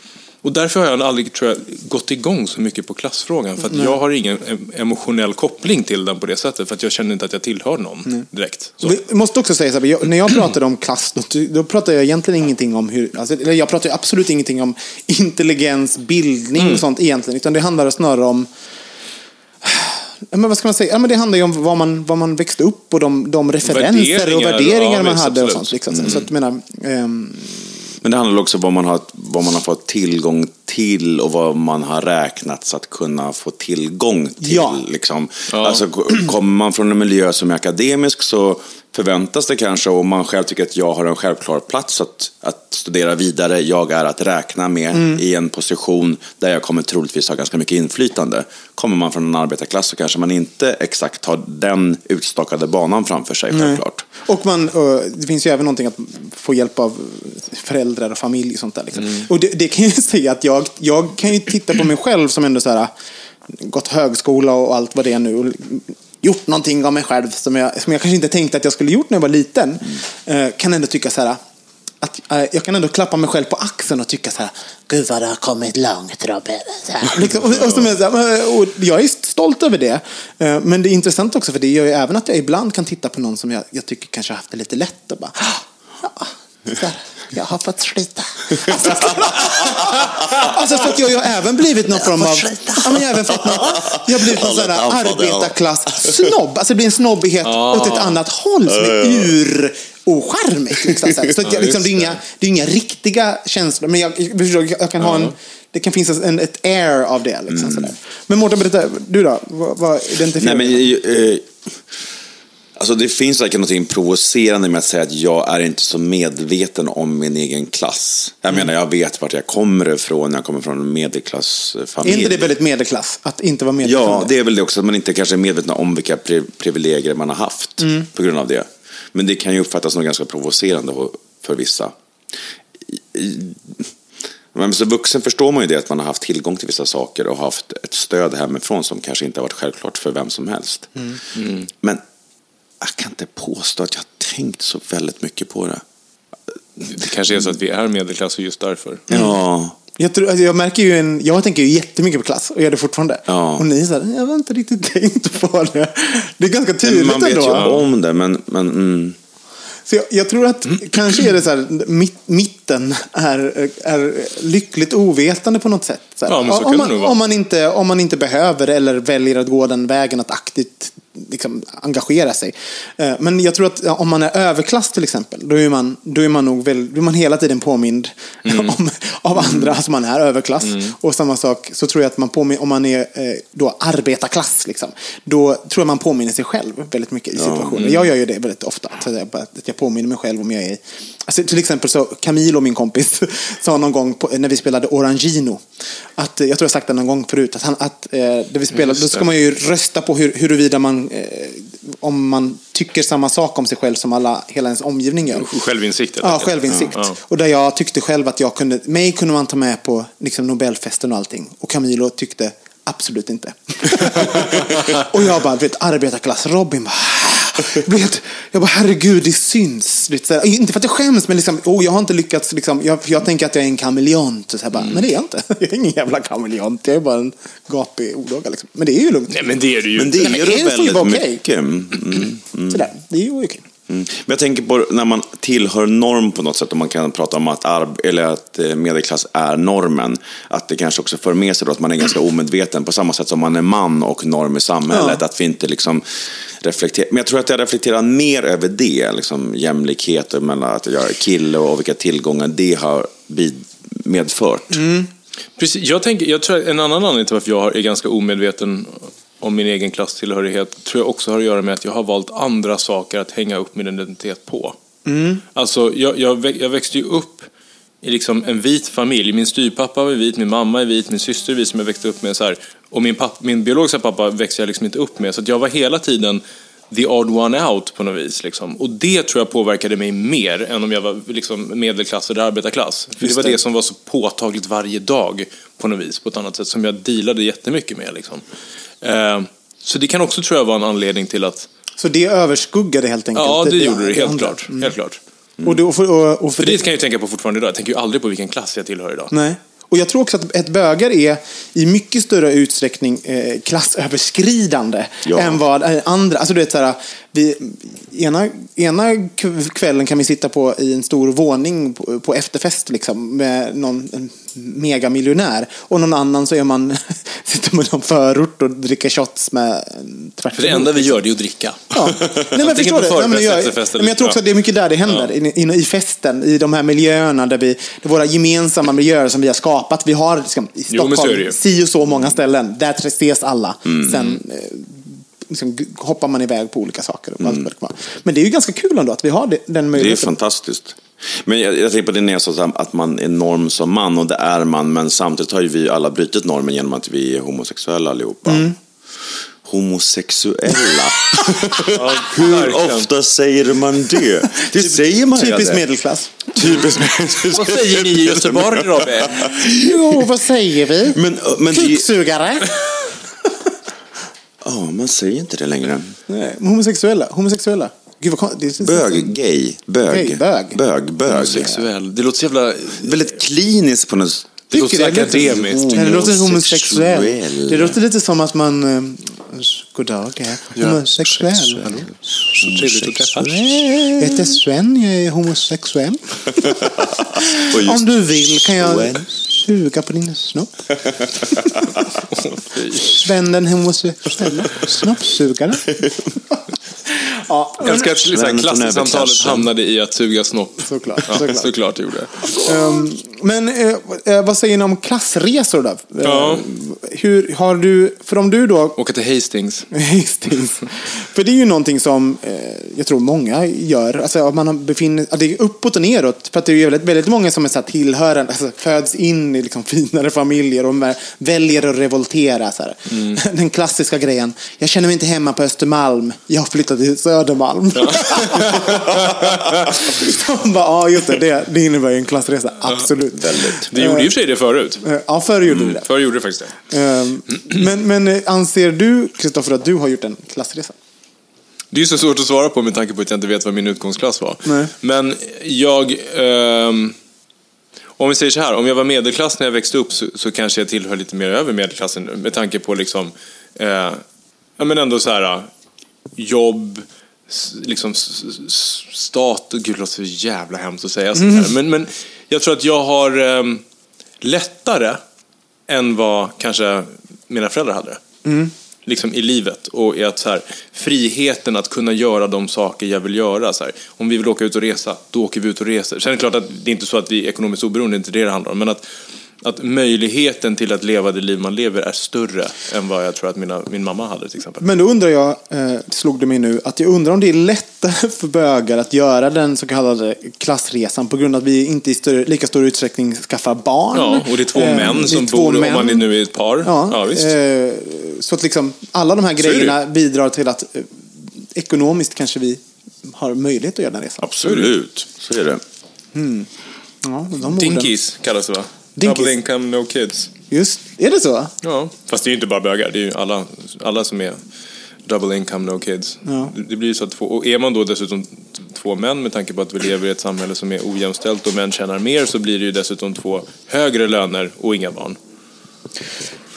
och därför har jag aldrig tror jag, gått igång så mycket på klassfrågan. För att jag har ingen em- emotionell koppling till den på det sättet. För att jag känner inte att jag tillhör någon direkt. Så. Vi måste också säga så här, jag, när jag pratade om klass, då, då pratade jag egentligen ingenting om hur, alltså, eller jag pratade absolut ingenting om intelligens, bildning Mm. och sånt egentligen, utan det handlade snarare om men vad ska man säga? Ja, men det handlar ju om vad man, vad man växte upp och de, de referenser och Värderingar, värderingar ja, man visst, hade. Och sånt, liksom. Så att, menar, ehm, Men det handlar också om vad man, har, vad man har fått tillgång till och vad man har räknat så att kunna få tillgång till. Ja. Liksom. Alltså, ko- kommer man från en miljö som är akademisk så förväntas det kanske, om man själv tycker att jag har en självklar plats att, att studera vidare, jag är att räkna med Mm. i en position där jag kommer troligtvis ha ganska mycket inflytande. Kommer man från en arbetarklass så kanske man inte exakt har den utstakade banan framför sig, självklart. Och man, det finns ju även någonting att få hjälp av föräldrar och familj och sånt där. Liksom. Mm. Och det, det kan jag säga att jag, jag kan ju titta på mig själv som ändå så här, gått högskola och allt vad det är nu. Och gjort någonting av mig själv som jag, som jag kanske inte tänkte att jag skulle gjort när jag var liten. Mm. Eh, kan ändå tycka så här, att, eh, jag kan ändå klappa mig själv på axeln och tycka så här, gud vad du har kommit långt Robin. Liksom, och, och, här, och jag är stolt över det. Eh, Men det är intressant också för det gör ju även att jag ibland kan titta på någon som jag, jag tycker kanske har haft det lite lätt och bara, ja, så här, jag har fått slita. Alltså, alltså för att jag, jag har även blivit någon form av, ja, men jag har även fått någon, jag har blivit någon sån här arbetarklass-snobb. Alltså det blir en snobbighet åt ett annat håll som är ur ocharmigt. Liksom, så att jag, liksom, det, är inga, det är inga riktiga känslor, men jag, jag, jag kan ha en, det kan finnas en, ett air av det. Liksom, sådär. Men Mårten, berätta, du då? Vad, vad identifierar Nej, men, du? eh, alltså det finns säkert något provocerande med att säga att jag är inte så medveten om min egen klass. Jag Mm. menar, jag vet vart jag kommer ifrån. Jag kommer från en Är medelklassfamilj. inte det väldigt medelklass? Att inte vara medveten Ja, det är väl det också. Att man inte kanske är medveten om vilka pri privilegier man har haft Mm. på grund av det. Men det kan ju uppfattas som ganska provocerande för vissa. Men som vuxen förstår man ju det att man har haft tillgång till vissa saker och haft ett stöd hemifrån som kanske inte har varit självklart för vem som helst. Mm. Men jag kan inte påstå att jag har tänkt så väldigt mycket på det. Det kanske är så att vi är medelklass och just därför. Ja, Jag, tror, alltså jag märker ju en, jag tänker ju jättemycket på klass och gör det fortfarande. Ja. Och ni säger, jag har inte riktigt tänkt på det. Det är ganska tydligt man vet ändå. ju om det. Men, men mm. Så jag, jag tror att kanske är det så här, mitt, mitten är, är lyckligt ovetande på något sätt. Ja, om, man, om, man inte, om man inte behöver eller väljer att gå den vägen att aktivt liksom, engagera sig. Eh, Men jag tror att om man är överklass till exempel, då är man, då är man nog väl, då är man hela tiden påmind Mm. om, av andra. Alltså man är överklass. Och samma sak så tror jag att man påminner, om man är eh, då arbetarklass, liksom, då tror jag man påminner sig själv väldigt mycket i situationer. mm. Jag gör ju det väldigt ofta. Att jag, att påminner mig själv om jag är... Alltså, till exempel så Camilo, min kompis, sa någon gång på, när vi spelade Orangino, att, eh, jag tror jag sagt det någon gång förut, att, han, att eh, vi spelade, då ska man ju rösta på hur, huruvida man, eh, om man tycker samma sak om sig själv som alla, hela ens omgivning gör. Självinsikt Ja, självinsikt. Ja, ja. Och där jag tyckte själv att jag kunde, mig kunde man ta med på liksom Nobelfesten och allting. Och Camilo tyckte absolut inte. och jag bara, vet, arbetarklass, Robin bara, helt, jag bara, herregud, det syns. Lite inte för att jag skäms, men liksom, oh, jag har inte lyckats. Liksom, jag, jag tänker att jag är en kameleont. Så här, bara, Men det är jag inte. Jag är ingen jävla kameleont. Jag är bara en gapig odåga. Liksom. Men det är ju lugnt. Nej, men det är du ju. Men det Nej, är men du väldigt okej. mycket. Mm, mm. Sådär, det är ju okej. Mm. Men jag tänker på när man tillhör norm på något sätt, och man kan prata om att, arb- eller att eh, medelklass är normen, att det kanske också för med sig att man är ganska omedveten, på samma sätt som man är man och norm i samhället, Ja. att vi inte liksom reflekterar. Men jag tror att jag reflekterar mer över det, liksom jämlikhet mellan att jag är kille och vilka tillgångar det har medfört. Mm. Precis, jag, tänker, jag tror en annan anledning till varför jag är ganska omedveten om min egen klasstillhörighet tror jag också har att göra med att jag har valt andra saker att hänga upp min identitet på. Alltså, jag, jag, jag växte ju upp i liksom en vit familj. Min styrpappa var vit, min mamma är vit, min syster är vit som jag växte upp med. Så här. Och min, papp, min biologiska pappa växte jag liksom inte upp med. Så jag var hela tiden the odd one out på något vis. Liksom. Och det tror jag påverkade mig mer än om jag var liksom medelklass eller arbetarklass. För det var det. som var så påtagligt varje dag på något vis, på ett annat sätt, som jag dealade jättemycket med. Liksom. Eh, så det kan också tror jag vara en anledning till att... Så det överskuggade helt enkelt? Ja, det gjorde det helt andra. klart. Helt klart. Och, det, och, för, och, och för För det kan jag ju tänka på fortfarande idag. Jag tänker ju aldrig på vilken klass jag tillhör idag. Nej. Och jag tror också att ett bögar är i mycket större utsträckning eh, klassöverskridande Ja. än vad eh, andra... Alltså du vet, så här, vi, ena, ena kv- kvällen kan vi sitta på i en stor våning på, på efterfest liksom, med någon megamiljonär. Och någon annan så är man, sitter man i någon förort och dricker shots med tvärt För det enda vi gör det är att dricka. Ja. Nej, men förstår du? Nej, men jag, men jag tror också att det är mycket där det händer. I, i, I festen, i de här miljöerna där vi, det är våra gemensamma miljöer som vi har skapat. Vi har liksom, i Jo, Stockholm ju. si och så många ställen. Där ses alla. Mm. Sen eh, liksom, hoppar man iväg på olika saker. och Mm. Men det är ju ganska kul ändå att vi har den Det är möjligheten. fantastiskt. Men jag, jag tänker på det när jag sa att man är norm som man, och det är man, men samtidigt har ju vi alla brutit normen genom att vi är homosexuella allihopa. Mm. Homosexuella. Hur Hur ofta säger man det? Det säger man Typiskt medelklass. Typiskt medelklass. Vad säger ni i Göteborg, Robbe? Jo, vad säger vi? Men, men det, Kuksugare. oh, man säger inte det längre. Nej, homosexuella. Homosexuella. Gud vad det Bög, gay, bög. Gay, bög. Bög, bög. Sexuell. Det låter så jävla... Väldigt kliniskt på något Det låter det akademiskt. Det låter homosexuell. Homosexuell. Det låter lite som att man... eh, God dag, jag är homosexuell. Så trevligt att träffas. Jag heter Sven, jag är homosexuell. Om du vill kan jag Suga på din snopp. Sven den homosexuella snoppsugaren. ja, Jag älskar att klasssamtalet överklassen. hamnade i att suga snopp. Såklart, Ja, såklart. såklart gjorde det. Ehm, men eh, eh, vad säger ni om klassresor då? Eh, Ja. Hur har du, för om du då Åka till Hastings. Hastings. För det är ju någonting som eh, jag tror många gör. Alltså, om man har befinner, ja, det är uppåt och neråt. För att det är ju väldigt, väldigt många som är så här tillhörande, alltså, föds in i liksom finare familjer och väljer att revoltera. Så. Mm. Den klassiska grejen. Jag känner mig inte hemma på Östermalm. Jag flyttar till Södermalm. De bara, ja just det, det, det innebär ju en klassresa. Absolut. Det gjorde och för sig det förut. Eh, Ja, förr gjorde vi det. Förr gjorde det faktiskt det. Ehm, Men, men eh, anser du, Kristoffer, att du har gjort en klassresa? Det är ju så svårt att svara på med tanke på att jag inte vet vad min utgångsklass var. Nej. Men jag... ehm, om vi säger så här, om jag var medelklass när jag växte upp så, så kanske jag tillhör lite mer över medelklassen med tanke på liksom... Eh, ja men ändå så här... Jobb, s- liksom stat... Gud, det låter så jävla hemskt att säga sånt här. Men, men jag tror att jag har ehm, lättare än vad kanske mina föräldrar hade. Liksom i livet och i att så här, friheten att kunna göra de saker jag vill göra. Så här. Om vi vill åka ut och resa, då åker vi ut och reser. Sen är det klart att det är inte så att vi är ekonomiskt oberoende, det är inte det det handlar om. Men att, att möjligheten till att leva det liv man lever är större än vad jag tror att mina, min mamma hade till exempel. Men då undrar jag, eh, slog det mig nu, att jag undrar om det är lättare för bögar att göra den så kallade klassresan på grund av att vi inte i större, lika stor utsträckning skaffar barn. Ja, och det är två Eh, män som två bor, män. om man är nu är ett par. Ja, Ja, visst. eh, så att liksom alla de här grejerna bidrar till att eh, ekonomiskt kanske vi har möjlighet att göra den resan. Absolut, så är det. Ja, de. Dinkies kallas det va? Dinkies. Double income, no kids. Just, är det så? Ja, fast det är ju inte bara bögar. Det är ju alla, alla som är double income, no kids. Det, det blir så att två, och är man då dessutom två män med tanke på att vi lever i ett samhälle som är ojämställt och män tjänar mer så blir det ju dessutom två högre löner och inga barn.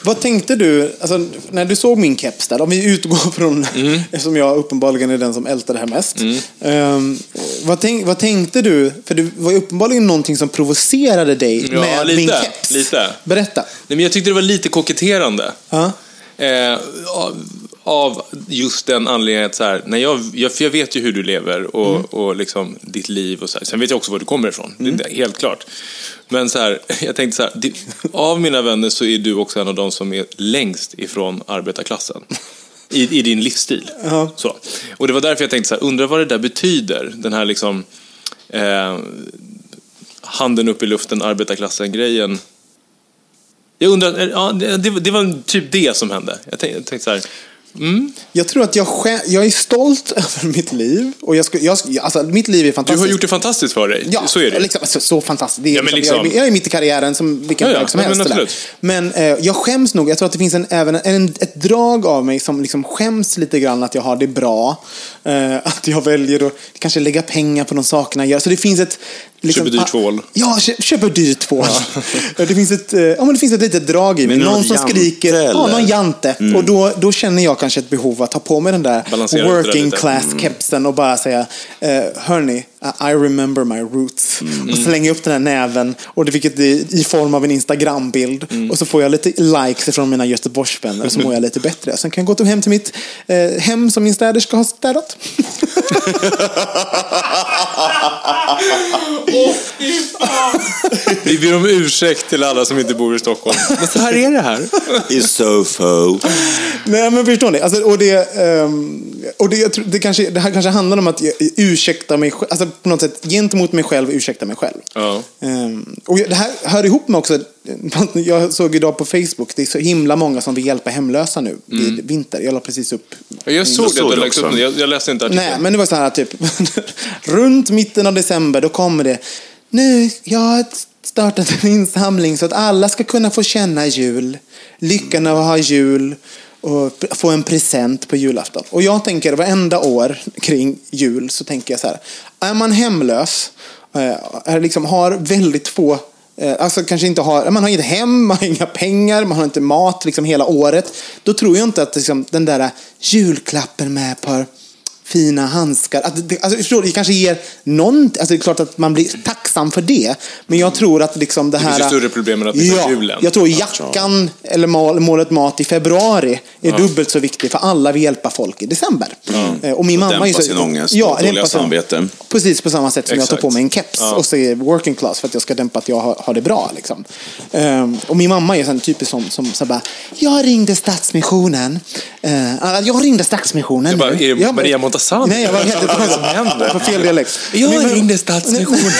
Vad tänkte du, alltså, när du såg min keps där, om vi utgår från, Mm. eftersom jag uppenbarligen är den som ältar det här mest. Ehm, vad, tänk, vad tänkte du, för det var ju uppenbarligen någonting som provocerade dig Ja, med lite, min keps. lite. Berätta. Nej, men jag tyckte det var lite koketterande. Ja. Eh, av, just den anledningen att så här, när jag, jag, för jag vet ju hur du lever och, och liksom ditt liv och så här. Sen vet jag också var du kommer ifrån, det är helt klart. Men så här, jag tänkte så här, av mina vänner så är du också en av de som är längst ifrån arbetarklassen. I, i din livsstil. Så. Och det var därför jag tänkte så här, undrar vad det där betyder, den här liksom eh, handen upp i luften, arbetarklassen-grejen. Jag undrar, ja, det, det var typ det som hände. Jag tänkte, jag tänkte så här, Jag tror att jag, jag är stolt över mitt liv. Och jag, jag, alltså, mitt liv är du fantastiskt. har gjort det fantastiskt för dig. Ja, så är det. Liksom, så, så fantastiskt. Det är Ja, men liksom, Jag, liksom- är, jag är mitt i karriären som vilken Ja, ja, som helst. men. Men eh, jag skäms nog. Jag tror att det finns en, även en, ett drag av mig som liksom skäms lite grann att jag har det bra. Eh, att jag väljer att kanske lägga pengar på de sakerna jag gör. Så det finns ett... Liksom, Köper dyrt ah, tvål. Ja, kö, köper dyrt tvål. det, finns ett, eh, ja, men det finns ett litet drag i mig. Någon Någon som jante, skriker. Ja, eller? någon jante. Och då, då känner jag kanske ett behov att ta på mig den där Balansera working class kepsen och bara säga eh, Hörni, I remember my roots. Mm. Och slänga upp den här näven och det vilket i, i form av en Instagrambild. Mm. Och så får jag lite likes från mina Göteborgsvänner och så mår jag lite bättre. Sen kan jag gå till hem till mitt eh, hem som min städerska har städat. Vi ber om ursäkt till alla som inte bor i Stockholm. Men så här är det här. I Sofo. Nej men förstår ni? Alltså, och det, ehm, och det, jag tror, det, kanske, det här kanske handlar om att jag ursäkta mig själv. Alltså på något sätt gentemot mig själv ursäkta mig själv. Ja. Ehm, och det här hör ihop med också, jag såg idag på Facebook, det är så himla många som vill hjälpa hemlösa nu vid vinter. Jag la precis upp Jag såg det, såg det upp jag, jag läste inte artikeln. Nej, men det var så här typ, runt mitten av december då kommer det, nu, jag har startat en insamling så att alla ska kunna få känna jul, lyckan av att ha jul och få en present på julafton. Och jag tänker varenda år kring jul så tänker jag så här, är man hemlös, eh, är liksom, har väldigt få Eh, alltså kanske inte har, man har inget hem, man har inga pengar, man har inte mat liksom hela året. Då tror jag inte att liksom, den där julklappen med ett par fina handskar. Att det, alltså, förstår det kanske ger någon... Alltså, det är klart att man blir tacksam för det. Men jag tror att liksom det, Det här... finns ju större problem än att det är ja, julen. Jag tror jackan eller mål, målet mat i februari är dubbelt så viktigt för alla vill hjälpa folk i december. Eh, Och min Och mamma är dämpa så, sin ångest ja, och dåliga samvete. Precis på samma sätt som jag tar Exakt. på mig en keps och säger working class för att jag ska dämpa att jag har, har det bra. Liksom. Ehm, och min mamma är en typisk som, som så bara, jag ringde Stadsmissionen. Uh, jag ringde Stadsmissionen. Jag bara, nu." är det Jag Montazami? Nej, jag var helt Vad det som händer? på fel dialekt. Jag Men- ringde Stadsmissionen.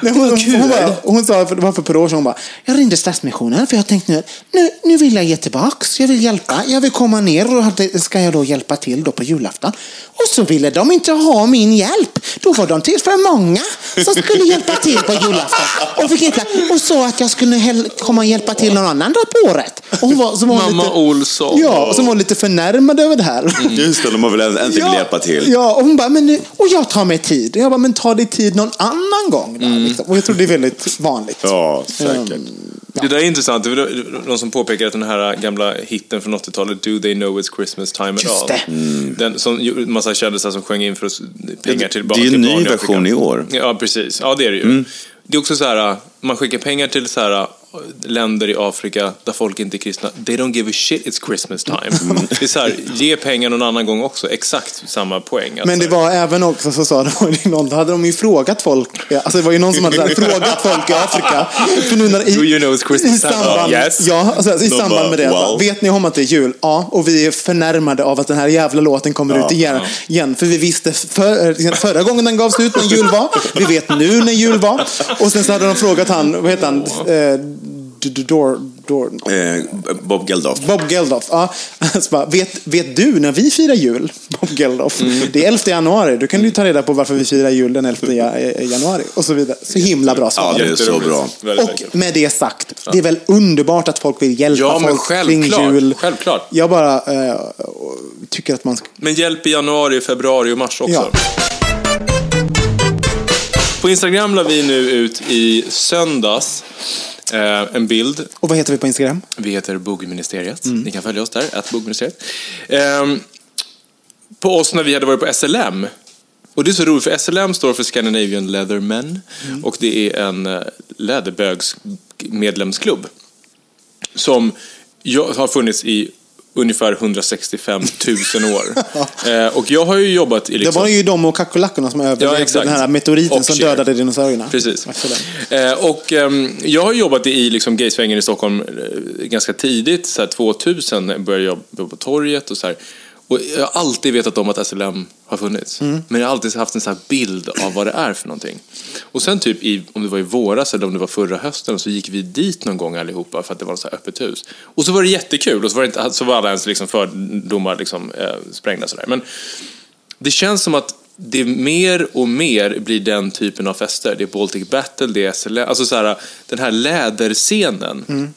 Nej, hon, hon, hon, bara, hon sa, för, det var för ett par år sedan, hon bara, jag ringde Stadsmissionen för jag tänkte nu, nu, nu vill jag ge tillbaks, jag vill hjälpa, jag vill komma ner och hade- ska jag då hjälpa till då på julafton. Och så ville de inte ha min hjälp. Då var de till för många som skulle hjälpa till på julafton. Och, fick hjälpa, och så att jag skulle komma och hjälpa till någon annan dag på året. Och hon var, så var Mamma lite, Olsson. Ja, och så var lite förnärmad över det här. Just det, de har väl äntligen vill hjälpa till. Ja, och hon bara, men nu, och jag tar mig tid. Och jag bara, men ta dig tid någon annan gång. Då, liksom. Och jag tror det är väldigt vanligt. Ja, säkert. Ehm, Det där är intressant. Det var någon som påpekar att den här gamla hitten från 80-talet, Do They Know It's Christmas Time At Just All. det. Den som massa kändisar som sjöng in för oss pengar till barn. det är en ny version i år. Ja, precis. Ja, det är det ju. Det är också så här, man skickar pengar till så här, länder i Afrika där folk inte är kristna. They don't give a shit, it's Christmas time. Det är så här, ge pengar någon annan gång också. Exakt samma poäng. Att Men det så här- var även också så sa de, någon, då hade de ju frågat folk, alltså det var ju någon som hade här, frågat folk i Afrika. För nu när, i, Do you know it's Christmas time? samband, Yes. Ja, alltså, i samband med det. wow. Vet ni om att det är jul? Ja, och vi är förnärmade av att den här jävla låten kommer ut igen. igen. För vi visste för, förra gången den gavs ut när jul var. Vi vet nu när jul var. Och sen så hade de frågat han, vad heter han? Eh, D- D- Dor, Dor, Eh, Bob Geldof. Bob Geldof. Ja. Så bara, vet, vet du när vi firar jul, Bob Geldof? Mm. Det är 11 januari. Du kan du ta reda på varför vi firar jul den 11 ja- eh, januari. Och så vidare. Så himla bra svar. Ja, det är så bra. Och med det sagt, det är väl underbart att folk vill hjälpa Ja, men folk kring självklart, jul. självklart. Jag bara eh, tycker att man ska... Men hjälp i januari, februari och mars också. Ja. På Instagram la vi nu ut i söndags eh, en bild. Och vad heter vi på Instagram? Vi heter Bogministeriet. Mm. Ni kan följa oss där, att Bogministeriet. Ehm, på oss när vi hade varit på SLM. Och det är så roligt, för SLM står för Scandinavian Leathermen. Mm. Och det är en eh, läderbögs medlemsklubb. Som har funnits i ungefär 165 000 år. eh, och jag har ju jobbat i Det liksom... var ju de och kackerlackorna som överlevde exakt. den här meteoriten Och som Cher. dödade dinosaurierna. Precis. Eh, och ehm, jag har jobbat i liksom gaysvängen i Stockholm eh, ganska tidigt, så här 2000 började jag jobba på torget och så här. Och jag har alltid vetat om att SLM har funnits. Mm. Men jag har alltid haft en så här bild av vad det är för någonting. Och sen typ, i, om det var i våras eller om det var förra hösten, så gick vi dit någon gång allihopa för att det var så här öppet hus. Och så var det jättekul och så var, det inte, så var alla ens liksom fördomar liksom, eh, sprängda. Så där. Men det känns som att det mer och mer blir den typen av fester. Det är Baltic Battle, det är SLM, alltså så här, den här läderscenen. Mm.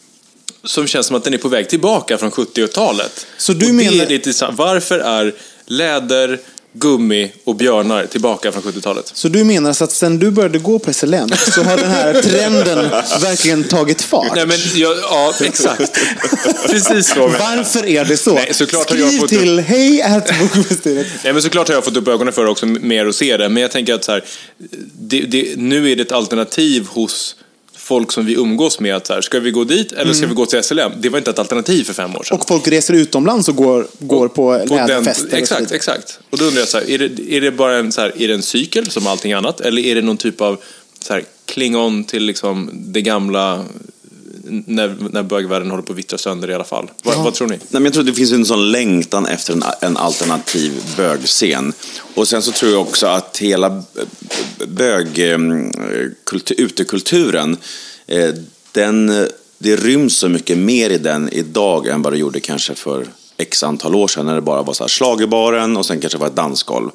Som känns som att den är på väg tillbaka från 70-talet. Så du och menar- Det är lite, varför är läder, gummi och björnar tillbaka från 70-talet? Så du menar så att sen du började gå på SLM så har den här trenden verkligen tagit fart? Nej, men, ja, ja exakt. Precis så. Varför är det så? Nej, såklart har Skriv jag fått- till hej at. Nej, men såklart har jag fått upp ögonen för det också mer att se det. Men jag tänker att så här, det, det, nu är det ett alternativ hos folk som vi umgås med. Att så här, ska vi gå dit eller ska vi gå till SLM? Det var inte ett alternativ för fem år sedan. Och folk reser utomlands och går, går på På läderfester. och Exakt, exakt. Och då undrar jag, så här, är, det, är det bara en, så här, är det en cykel som allting annat? Eller är det någon typ av så här, klingon till liksom det gamla när, när bögvärlden håller på att vittra sönder i alla fall? Vad, vad tror ni? Nej, men jag tror det finns en sån längtan efter en, en alternativ bögscen. Och sen så tror jag också att hela bög-utekulturen, eh, den, eh, det ryms så mycket mer i den idag än vad det gjorde kanske för x antal år sedan när det bara var så här schlagerbaren och sen kanske var ett dansgolv.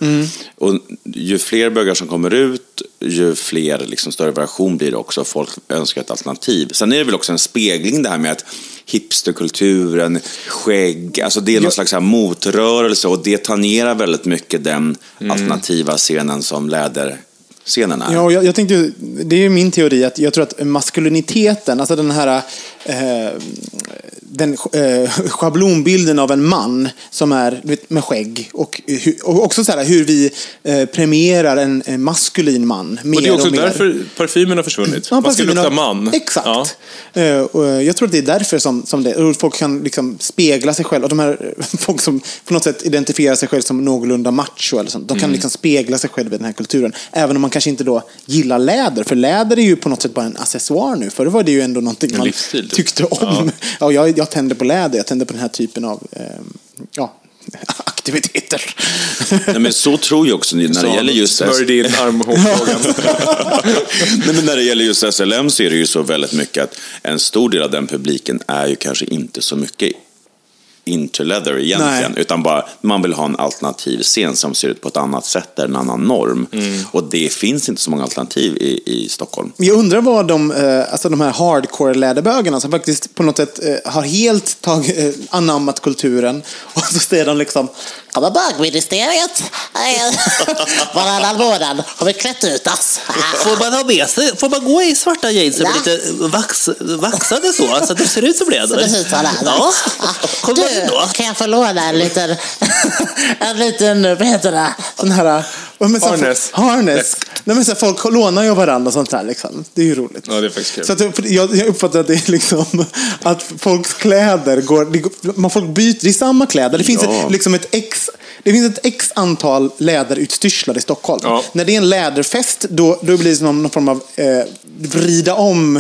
Och ju fler bögar som kommer ut, ju fler liksom, större variation blir det också. Folk önskar ett alternativ. Sen är det väl också en spegling det här med att hipsterkulturen, skägg, alltså det är någon slags här motrörelse och det tangerar väldigt mycket den alternativa scenen som läderscenen är. Ja, jag, jag tänkte, det är ju min teori att jag tror att maskuliniteten, alltså den här eh, den eh, schablonbilden av en man som är vet, med skägg och, och också så här, hur vi eh, premierar en, en maskulin man mer Och det är också därför parfymen har försvunnit. Ja, Man ska lukta man. Exakt. Ja. Eh, och jag tror att det är därför som, som det, folk kan liksom spegla sig själva. De här folk som på något sätt identifierar sig själv som någorlunda macho eller sånt, de Mm. kan liksom spegla sig själva i den här kulturen. Även om man kanske inte då gillar läder, för läder är ju på något sätt bara en accessoar nu. Förr var det ju ändå någonting man livsstil, typ. tyckte om. Ja. jag, jag tänder på läder, jag tänder på den här typen av eh, ja, aktiviteter. Nej, men så tror jag också när det gäller just smörjde in armhålsfrågan. Nej, men när det gäller just SLM så är det ju så väldigt mycket att en stor del av den publiken är ju kanske inte så mycket into leather egentligen, Nej. utan bara man vill ha en alternativ scen som ser ut på ett annat sätt, är en annan norm. Och det finns inte så många alternativ i, i Stockholm. Jag undrar vad de, eh, alltså de här hardcore-läderbögarna som faktiskt på något sätt eh, har helt tag, eh, anammat kulturen och så säger de liksom Kommer bögministeriet varannan månad har vi klätt ut oss. Får man ha med sig, får man gå i svarta jeans som är lite vax, vaxade så, så att de ser ut som läder? Så det ser ut som läder. Ja. Kommer man in Du, då? kan jag få låna en liten, en liten, vad heter det? sån här... vad men så här- Harness. Harness. Nej, men så här, folk lånar ju varandra och sånt där. Liksom. Det är ju roligt. Ja, det är faktiskt kul. Så att, jag, jag uppfattar att det är liksom att folks kläder går, det man, folk byter, det är samma kläder. Det finns, Ja. ett, liksom ett x, det finns ett x antal läderutstyrslar i Stockholm. Ja. När det är en läderfest, då, då blir det som någon form av eh, vrida om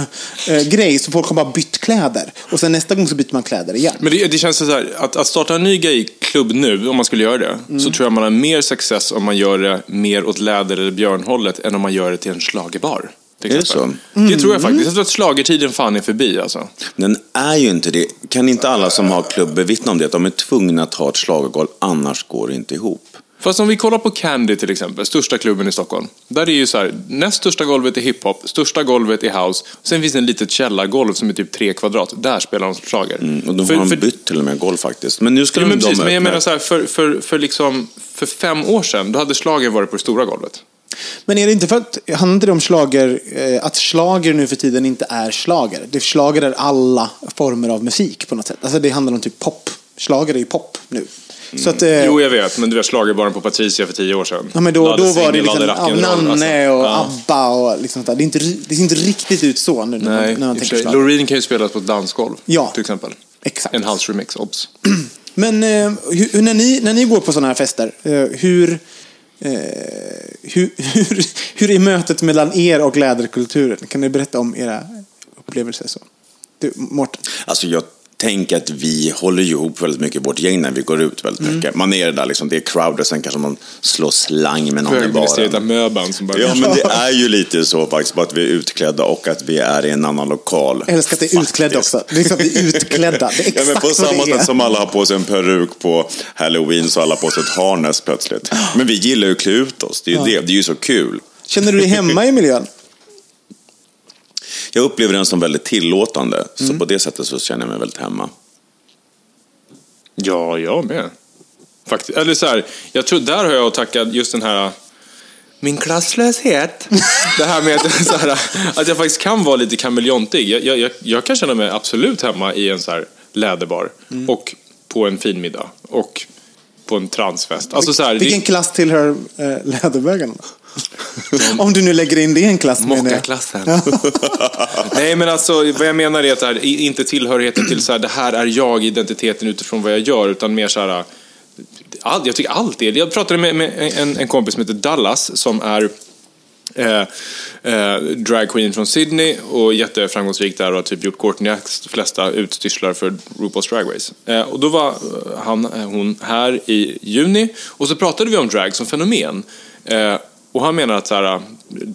eh, grej. Så folk har bara bytt kläder. Och sen nästa gång så byter man kläder igen. Men det, det känns så här, att, att starta en ny gayklubb nu, om man skulle göra det, Mm. så tror jag man har mer success om man gör det mer åt läder eller björnhållet än om man gör det till en schlagerbar. Är det så? Det tror jag faktiskt. Jag tror att schlagertiden fan är förbi alltså. Den är ju inte det. Kan inte alla som har klubb bevittna om det? Att de är tvungna att ha ett schlagergolv, annars går det inte ihop. Fast om vi kollar på Candy till exempel, största klubben i Stockholm. Där är ju så här, näst största golvet är hiphop, största golvet är house. Sen finns det en litet källargolv som är typ tre kvadrat. Där spelar de schlager. Mm, och de För- har för- bytt till och med golv faktiskt. Men nu ska Ja, de, men precis, de men jag menar så här, för, för, för, liksom, för fem år sedan, då hade schlager varit på det stora golvet. Men är det inte för att, handlar inte det om slager, eh, att slager nu för tiden inte är slager? Det slager är alla former av musik på något sätt. Alltså det handlar om typ pop. Slager är ju pop nu. Så att, eh, Jo, jag vet, men du vet schlagerbaren på Patricia för tio år sedan. Ja, men då, då var singel, det liksom ja, Nanne alltså. och Ja. ABBA och liksom sånt där. Det, är inte, det ser inte riktigt ut så nu när man, Nej, när man och för tänker slager. Loreen kan ju spelas på ett dansgolv, Ja. till exempel. Exakt. En house remix, obs. Men eh, hur, när, ni, när ni går på sådana här fester, eh, hur, Eh, hur, hur, hur är mötet mellan er och läderkulturen? Kan ni berätta om era upplevelser? Så? Du, Mårten? Alltså jag tänker att vi håller ju ihop väldigt mycket i vårt gäng när vi går ut väldigt Mm. mycket. Man är det där liksom, det är crowd sen kanske man slår slang med någon i baren. amöban som bara... Ja, men det är ju lite så faktiskt, bara att vi är utklädda och att vi är i en annan lokal. Jag älskar att det är utklädda också. Det är liksom att vi är utklädda. Det är Ja, exakt men på samma sätt som alla har på sig en peruk på halloween så har alla på sig ett harness plötsligt. Men vi gillar ju att klä ut oss, det är ju det, det är ju så kul. Känner du dig hemma i miljön? Jag upplever den som väldigt tillåtande, Mm. så på det sättet så känner jag mig väldigt hemma. Ja, jag med. Faktiskt. Eller så här, jag tror där har jag att tacka just den här min klasslöshet. Det här med att, så här, att jag faktiskt kan vara lite kameleontig. Jag, jag, jag, jag kan känna mig absolut hemma i en så här läderbar. Mm. Och på en fin middag. Och på en transfest. Alltså så här, Vilken det, klass tillhör äh, läderbögarna? Om du nu lägger in det i en klass. menar jag. Mockaklassen. Nej, men alltså vad jag menar är att det här, inte tillhörigheten till så här, det här är jag, identiteten utifrån vad jag gör, utan mer så här, all, jag tycker allt är Jag pratade med, med en, en kompis som heter Dallas som är eh, eh, drag queen från Sydney och jätteframgångsrik där och har typ gjort Courtneys flesta utstyrslar för RuPaul's Drag Race. Eh, och då var eh, han, eh, hon här i juni och så pratade vi om drag som fenomen. Eh, och han menar att så här,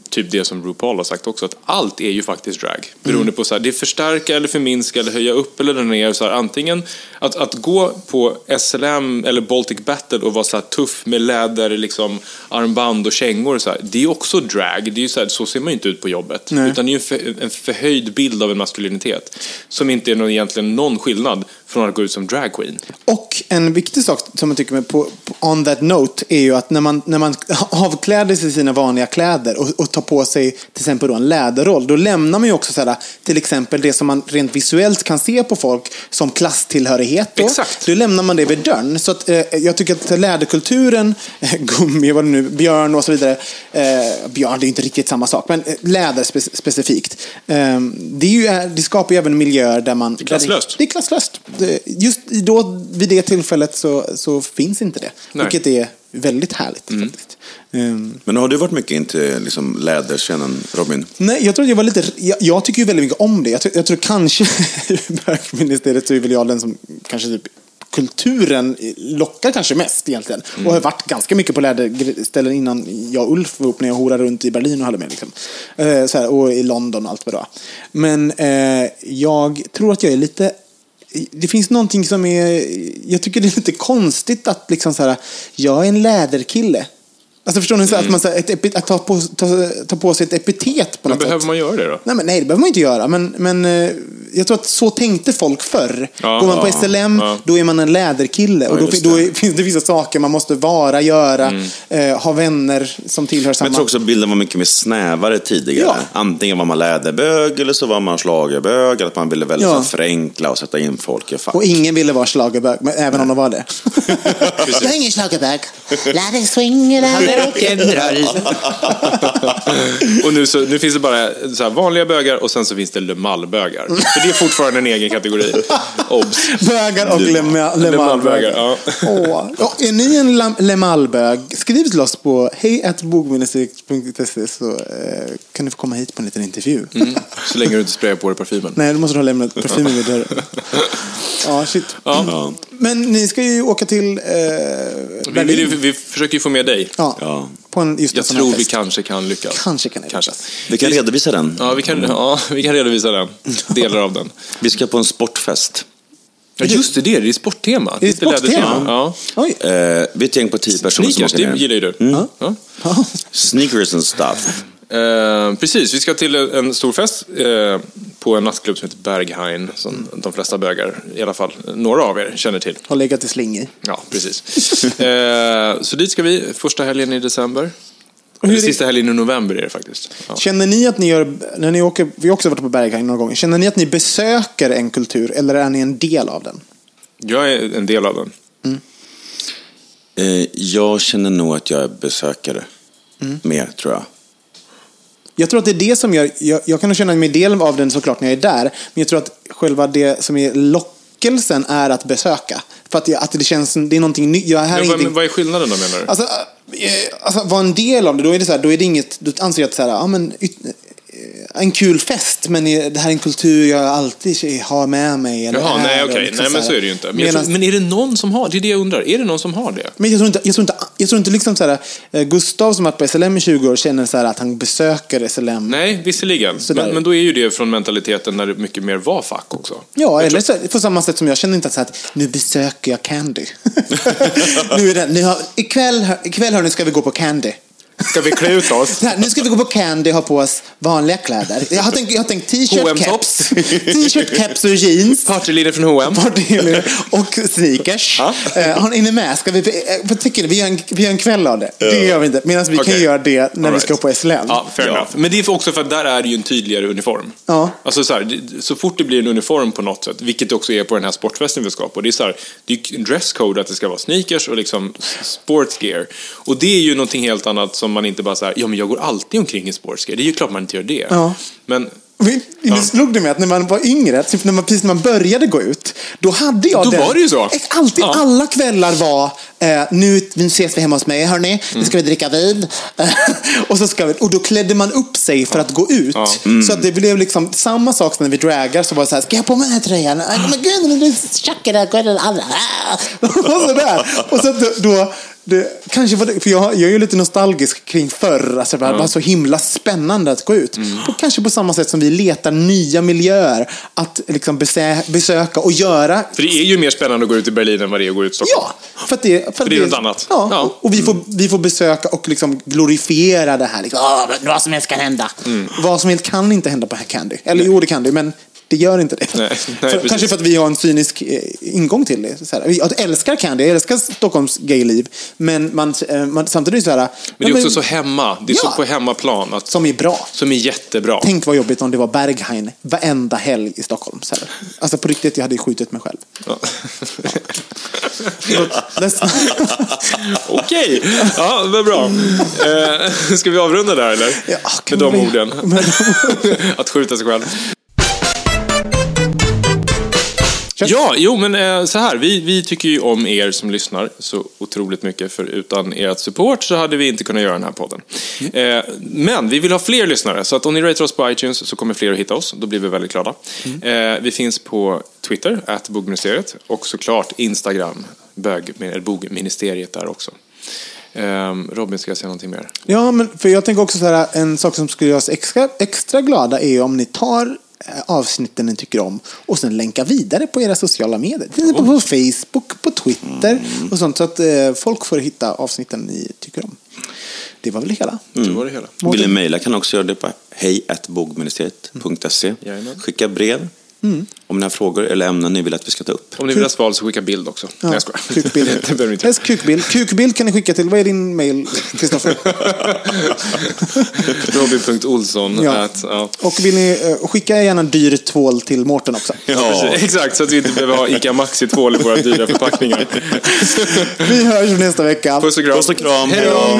typ det som RuPaul har sagt också, att allt är ju faktiskt drag. Beroende på så här, det är förstärka eller förminska eller höja upp eller ner. Så här, antingen att, att gå på SLM eller Baltic Battle och vara så här tuff med läder, liksom, armband och kängor. Så här, det är också drag. Det är ju så, här, så ser man ju inte ut på jobbet. Nej. Utan det är en, för, en förhöjd bild av en maskulinitet. Som inte är någon, egentligen någon skillnad från att gå ut som drag queen. Och en viktig sak som jag tycker med på, on that note är ju att när man, när man avkläder sig sina vanliga kläder och, och tar på sig till exempel då en läderroll, då lämnar man ju också så här, till exempel det som man rent visuellt kan se på folk som klasstillhörighet. Då, Exakt. då lämnar man det vid dörren. Så att, eh, jag tycker att läderkulturen, eh, gummi, vad det nu björn och så vidare. Eh, björn, det är inte riktigt samma sak, men eh, läder spe, specifikt. Eh, det, ju, det skapar ju även miljöer där man... Det är klasslöst. Det är klasslöst. Just då, vid det tillfället så, så finns inte det. Nej. Vilket är väldigt härligt faktiskt. Ehm, Men har du varit mycket inte liksom, läderscenen, Robin? nej, jag tror att jag var lite... Jag, jag tycker ju väldigt mycket om det. Jag, tror- jag tror kanske i bögministeriet så är väl jag den som kanske typ kulturen lockar kanske mest egentligen. Och har varit ganska mycket på läderställen innan jag och Ulf var ihop när jag horade runt i Berlin och hade med. Liksom. Eh, här, och i London och allt vad det var. Men eh, jag tror att jag är lite det finns någonting som är... Jag tycker det är lite konstigt att liksom så här, jag är en läderkille. Alltså förstår ni? Så att, man, så här, ett, epi- att ta, på, ta, ta på sig ett epitet på Men något behöver sätt. man göra det då? Nej, men, nej, det behöver man inte göra. Men, men eh, jag tror att så tänkte folk förr. Ja, Går man på ja, SLM, ja. då är man en läderkille. och då, just fin- då är, finns det vissa saker man måste vara, göra, eh, ha vänner som tillhör Men samma... jag tror också bilden var mycket mer snävare tidigare. Ja. Antingen var man läderbög eller så var man schlagerbög. Att man ville väldigt Ja. så förenkla och sätta in folk i fack. Och ingen ville vara schlagerbög, men även om de var det. Jag är ingen schlagerbög. Lär dig swing, lär dig rock'n'roll. Och nu, så, nu finns det bara så här vanliga bögar och sen så finns det Le Mall-bögar. För det är fortfarande en egen kategori. Obs! Bögar och Le Mall-bögar, lemalbögar. ja. Åh. Ja, är ni en lam- lemalbög, skriv till oss på hejatbogministeriet.se så eh, kan ni få komma hit på en liten intervju. Mm. Så länge du inte sprayar på dig parfymen. Nej, då måste du ha lämnat parfymen vid dörren. Ja, shit. Ja. Men ni ska ju åka till eh, Vi, vi, vi försöker ju få med dig. Ja, Ja. på en, just en Jag sån här tror vi fest. kanske kan lyckas. Kanske kan det Kanske. Vi kan redovisa den. Ja, vi kan, ja, vi kan redovisa den. Delar av den. Vi ska på en sportfest. Ja, just det, det är det. Det är sporttema. Är det lädertema. sporttema? Ja. Oj. Eh, vi är ett gäng på tio personer Sneakers, som åker det ner. gillar ju du. Mm. Ja. Sneakers and stuff. Eh, precis, vi ska till en stor fest eh, på en nattklubb som heter Berghain, som de flesta bögar, i alla fall några av er, känner till. Har legat i sling i. Ja, precis. eh, så dit ska vi första helgen i december. hur Eller sista helgen i november är det faktiskt. Ja. Känner ni att ni gör, när ni åker, vi har också varit på Berghain några gånger, känner ni att ni besöker en kultur eller är ni en del av den? Jag är en del av den. Eh, jag känner nog att jag är besökare. Mm. Mer, tror jag. Jag tror att det är det som gör, jag, jag kan känna mig del av den såklart när jag är där, men jag tror att själva det som är lockelsen är att besöka. För att, jag, att det känns, det är någonting nytt. Jag, här är Men vad, vad är skillnaden då menar du? Alltså, eh, alltså vara en del av det, då är det så här, då är det inget, då anser jag att så här, ja men en kul fest, men det här är en kultur jag alltid har med mig. Eller Jaha, nej okej. liksom nej, men så är det ju inte. Men, Medan- tror, men är det någon som har, det är det jag undrar, är det någon som har det? Men jag tror inte, jag tror inte, jag tror inte liksom så här, eh, Gustav som har varit på SLM i 20 år känner så att han besöker SLM. Nej, visserligen. Sådär. Men, men då är ju det från mentaliteten när det mycket mer var fack också. Ja, Jag eller tror- så, på samma sätt som jag känner inte att, så att nu besöker jag Candy. nu är det, nu har, ikväll, ikväll hörni ska vi gå på Candy. Ska vi klä ut oss? Här, nu ska vi gå på Candy och ha på oss vanliga kläder. Jag har tänkt, jag har tänkt t-shirt, H&M caps, tops. t-shirt, caps och jeans. Partylinje från H&M. Partylinje och sneakers. Ja. Eh, har ni är med? Ska vi, eh, vad tycker ni? Vi gör, en, vi gör en kväll av det. Det gör vi inte. Medan vi kan Okej. göra det när vi All ska right. på SLM. Ja, fair enough. Men det är också för att där är det ju en tydligare uniform. Ja. Alltså så, här, så fort det blir en uniform på något sätt, vilket det också är på den här sportfesten vi ska på, det är så här, det är ju en dresscode att det ska vara sneakers och liksom sports gear. Och det är ju någonting helt annat som man inte bara säger, ja men jag går alltid omkring i sports gear. Det är ju klart man inte gör det. Ja. Men nu slog det mig att när man var yngre, typ när man, precis när man började gå ut, då hade jag Då den. var det ju så. Alltid, Ja. alla kvällar var, eh, nu, nu ses vi hemma hos mig hörni, Mm. nu ska vi dricka vin. och, så ska vi, och då klädde man upp sig för att gå ut. Ja. Så att det blev liksom samma sak som när vi dragar, så var det så här, ska jag på mig den här tröjan? Nej, Men gud, är tjackar där, går den andra. och sådär. Och så då, då det, kanske var det, för jag, jag är ju lite nostalgisk kring förr. Alltså, det var så himla spännande att gå ut. Mm. Och kanske på samma sätt som vi letar nya miljöer att liksom besä, besöka och göra. för det är ju mer spännande att gå ut i Berlin än vad det är att gå ut i Stockholm. Ja, för att det, för att det är något annat. Ja, Ja. och vi får, vi får besöka och liksom glorifiera det här. Liksom, vad som helst kan hända. Mm. Vad som helst kan inte hända på här Candy. Eller jo, det kan det, men det gör inte det. Nej, nej, för, kanske för att vi har en cynisk eh, ingång till det. Så här, jag älskar Candy, jag älskar Stockholms gayliv. Men man, eh, man, samtidigt är det så här... Men det är också så hemma, det är Ja. så på hemmaplan, att, Som är bra. som är jättebra. Tänk vad jobbigt om det var Berghain varenda helg i Stockholm. Så här. Alltså på riktigt, jag hade ju skjutit mig själv. Ja. Okej, ja, vad bra. Eh, ska vi avrunda där eller? Ja, Med de orden. Att skjuta sig själv. Kör. Ja, jo men eh, så här. Vi, vi tycker ju om er som lyssnar så otroligt mycket. För utan ert support så hade vi inte kunnat göra den här podden. Eh, men vi vill ha fler lyssnare. Så att om ni ratear oss på iTunes så kommer fler att hitta oss. Då blir vi väldigt glada. Eh, vi finns på Twitter, at bogministeriet. Och såklart Instagram, bög, bogministeriet där också. Eh, Robin, ska jag säga någonting mer? Ja, men för jag tänker också så här, en sak som skulle göra oss extra, extra glada är om ni tar avsnitten ni tycker om och sen länkar vidare på era sociala medier. Till exempel på Facebook, på Twitter och sånt. Så att eh, folk får hitta avsnitten ni tycker om. Det var väl hela. Det var det hela. Vill ni mejla kan också göra det på hejatbogministeriet.se. Jajamän. Skicka brev om ni har frågor eller ämnen ni vill att vi ska ta upp. Om ni vill ha svar så skicka bild också. Nej, jag skojar. Kukbild. det behöver inte. Helst kukbild. Kukbild kan ni skicka till, vad är din mail, Kristoffer? Robin.olsson. Ja. At, ja. Och vill ni eh, skicka gärna dyr tvål till Mårten också. Ja. Exakt, så att vi inte behöver ha ICA Maxi-tvål i våra dyra förpackningar. Vi hörs nästa vecka. Puss och kram. Puss och kram. Hej då.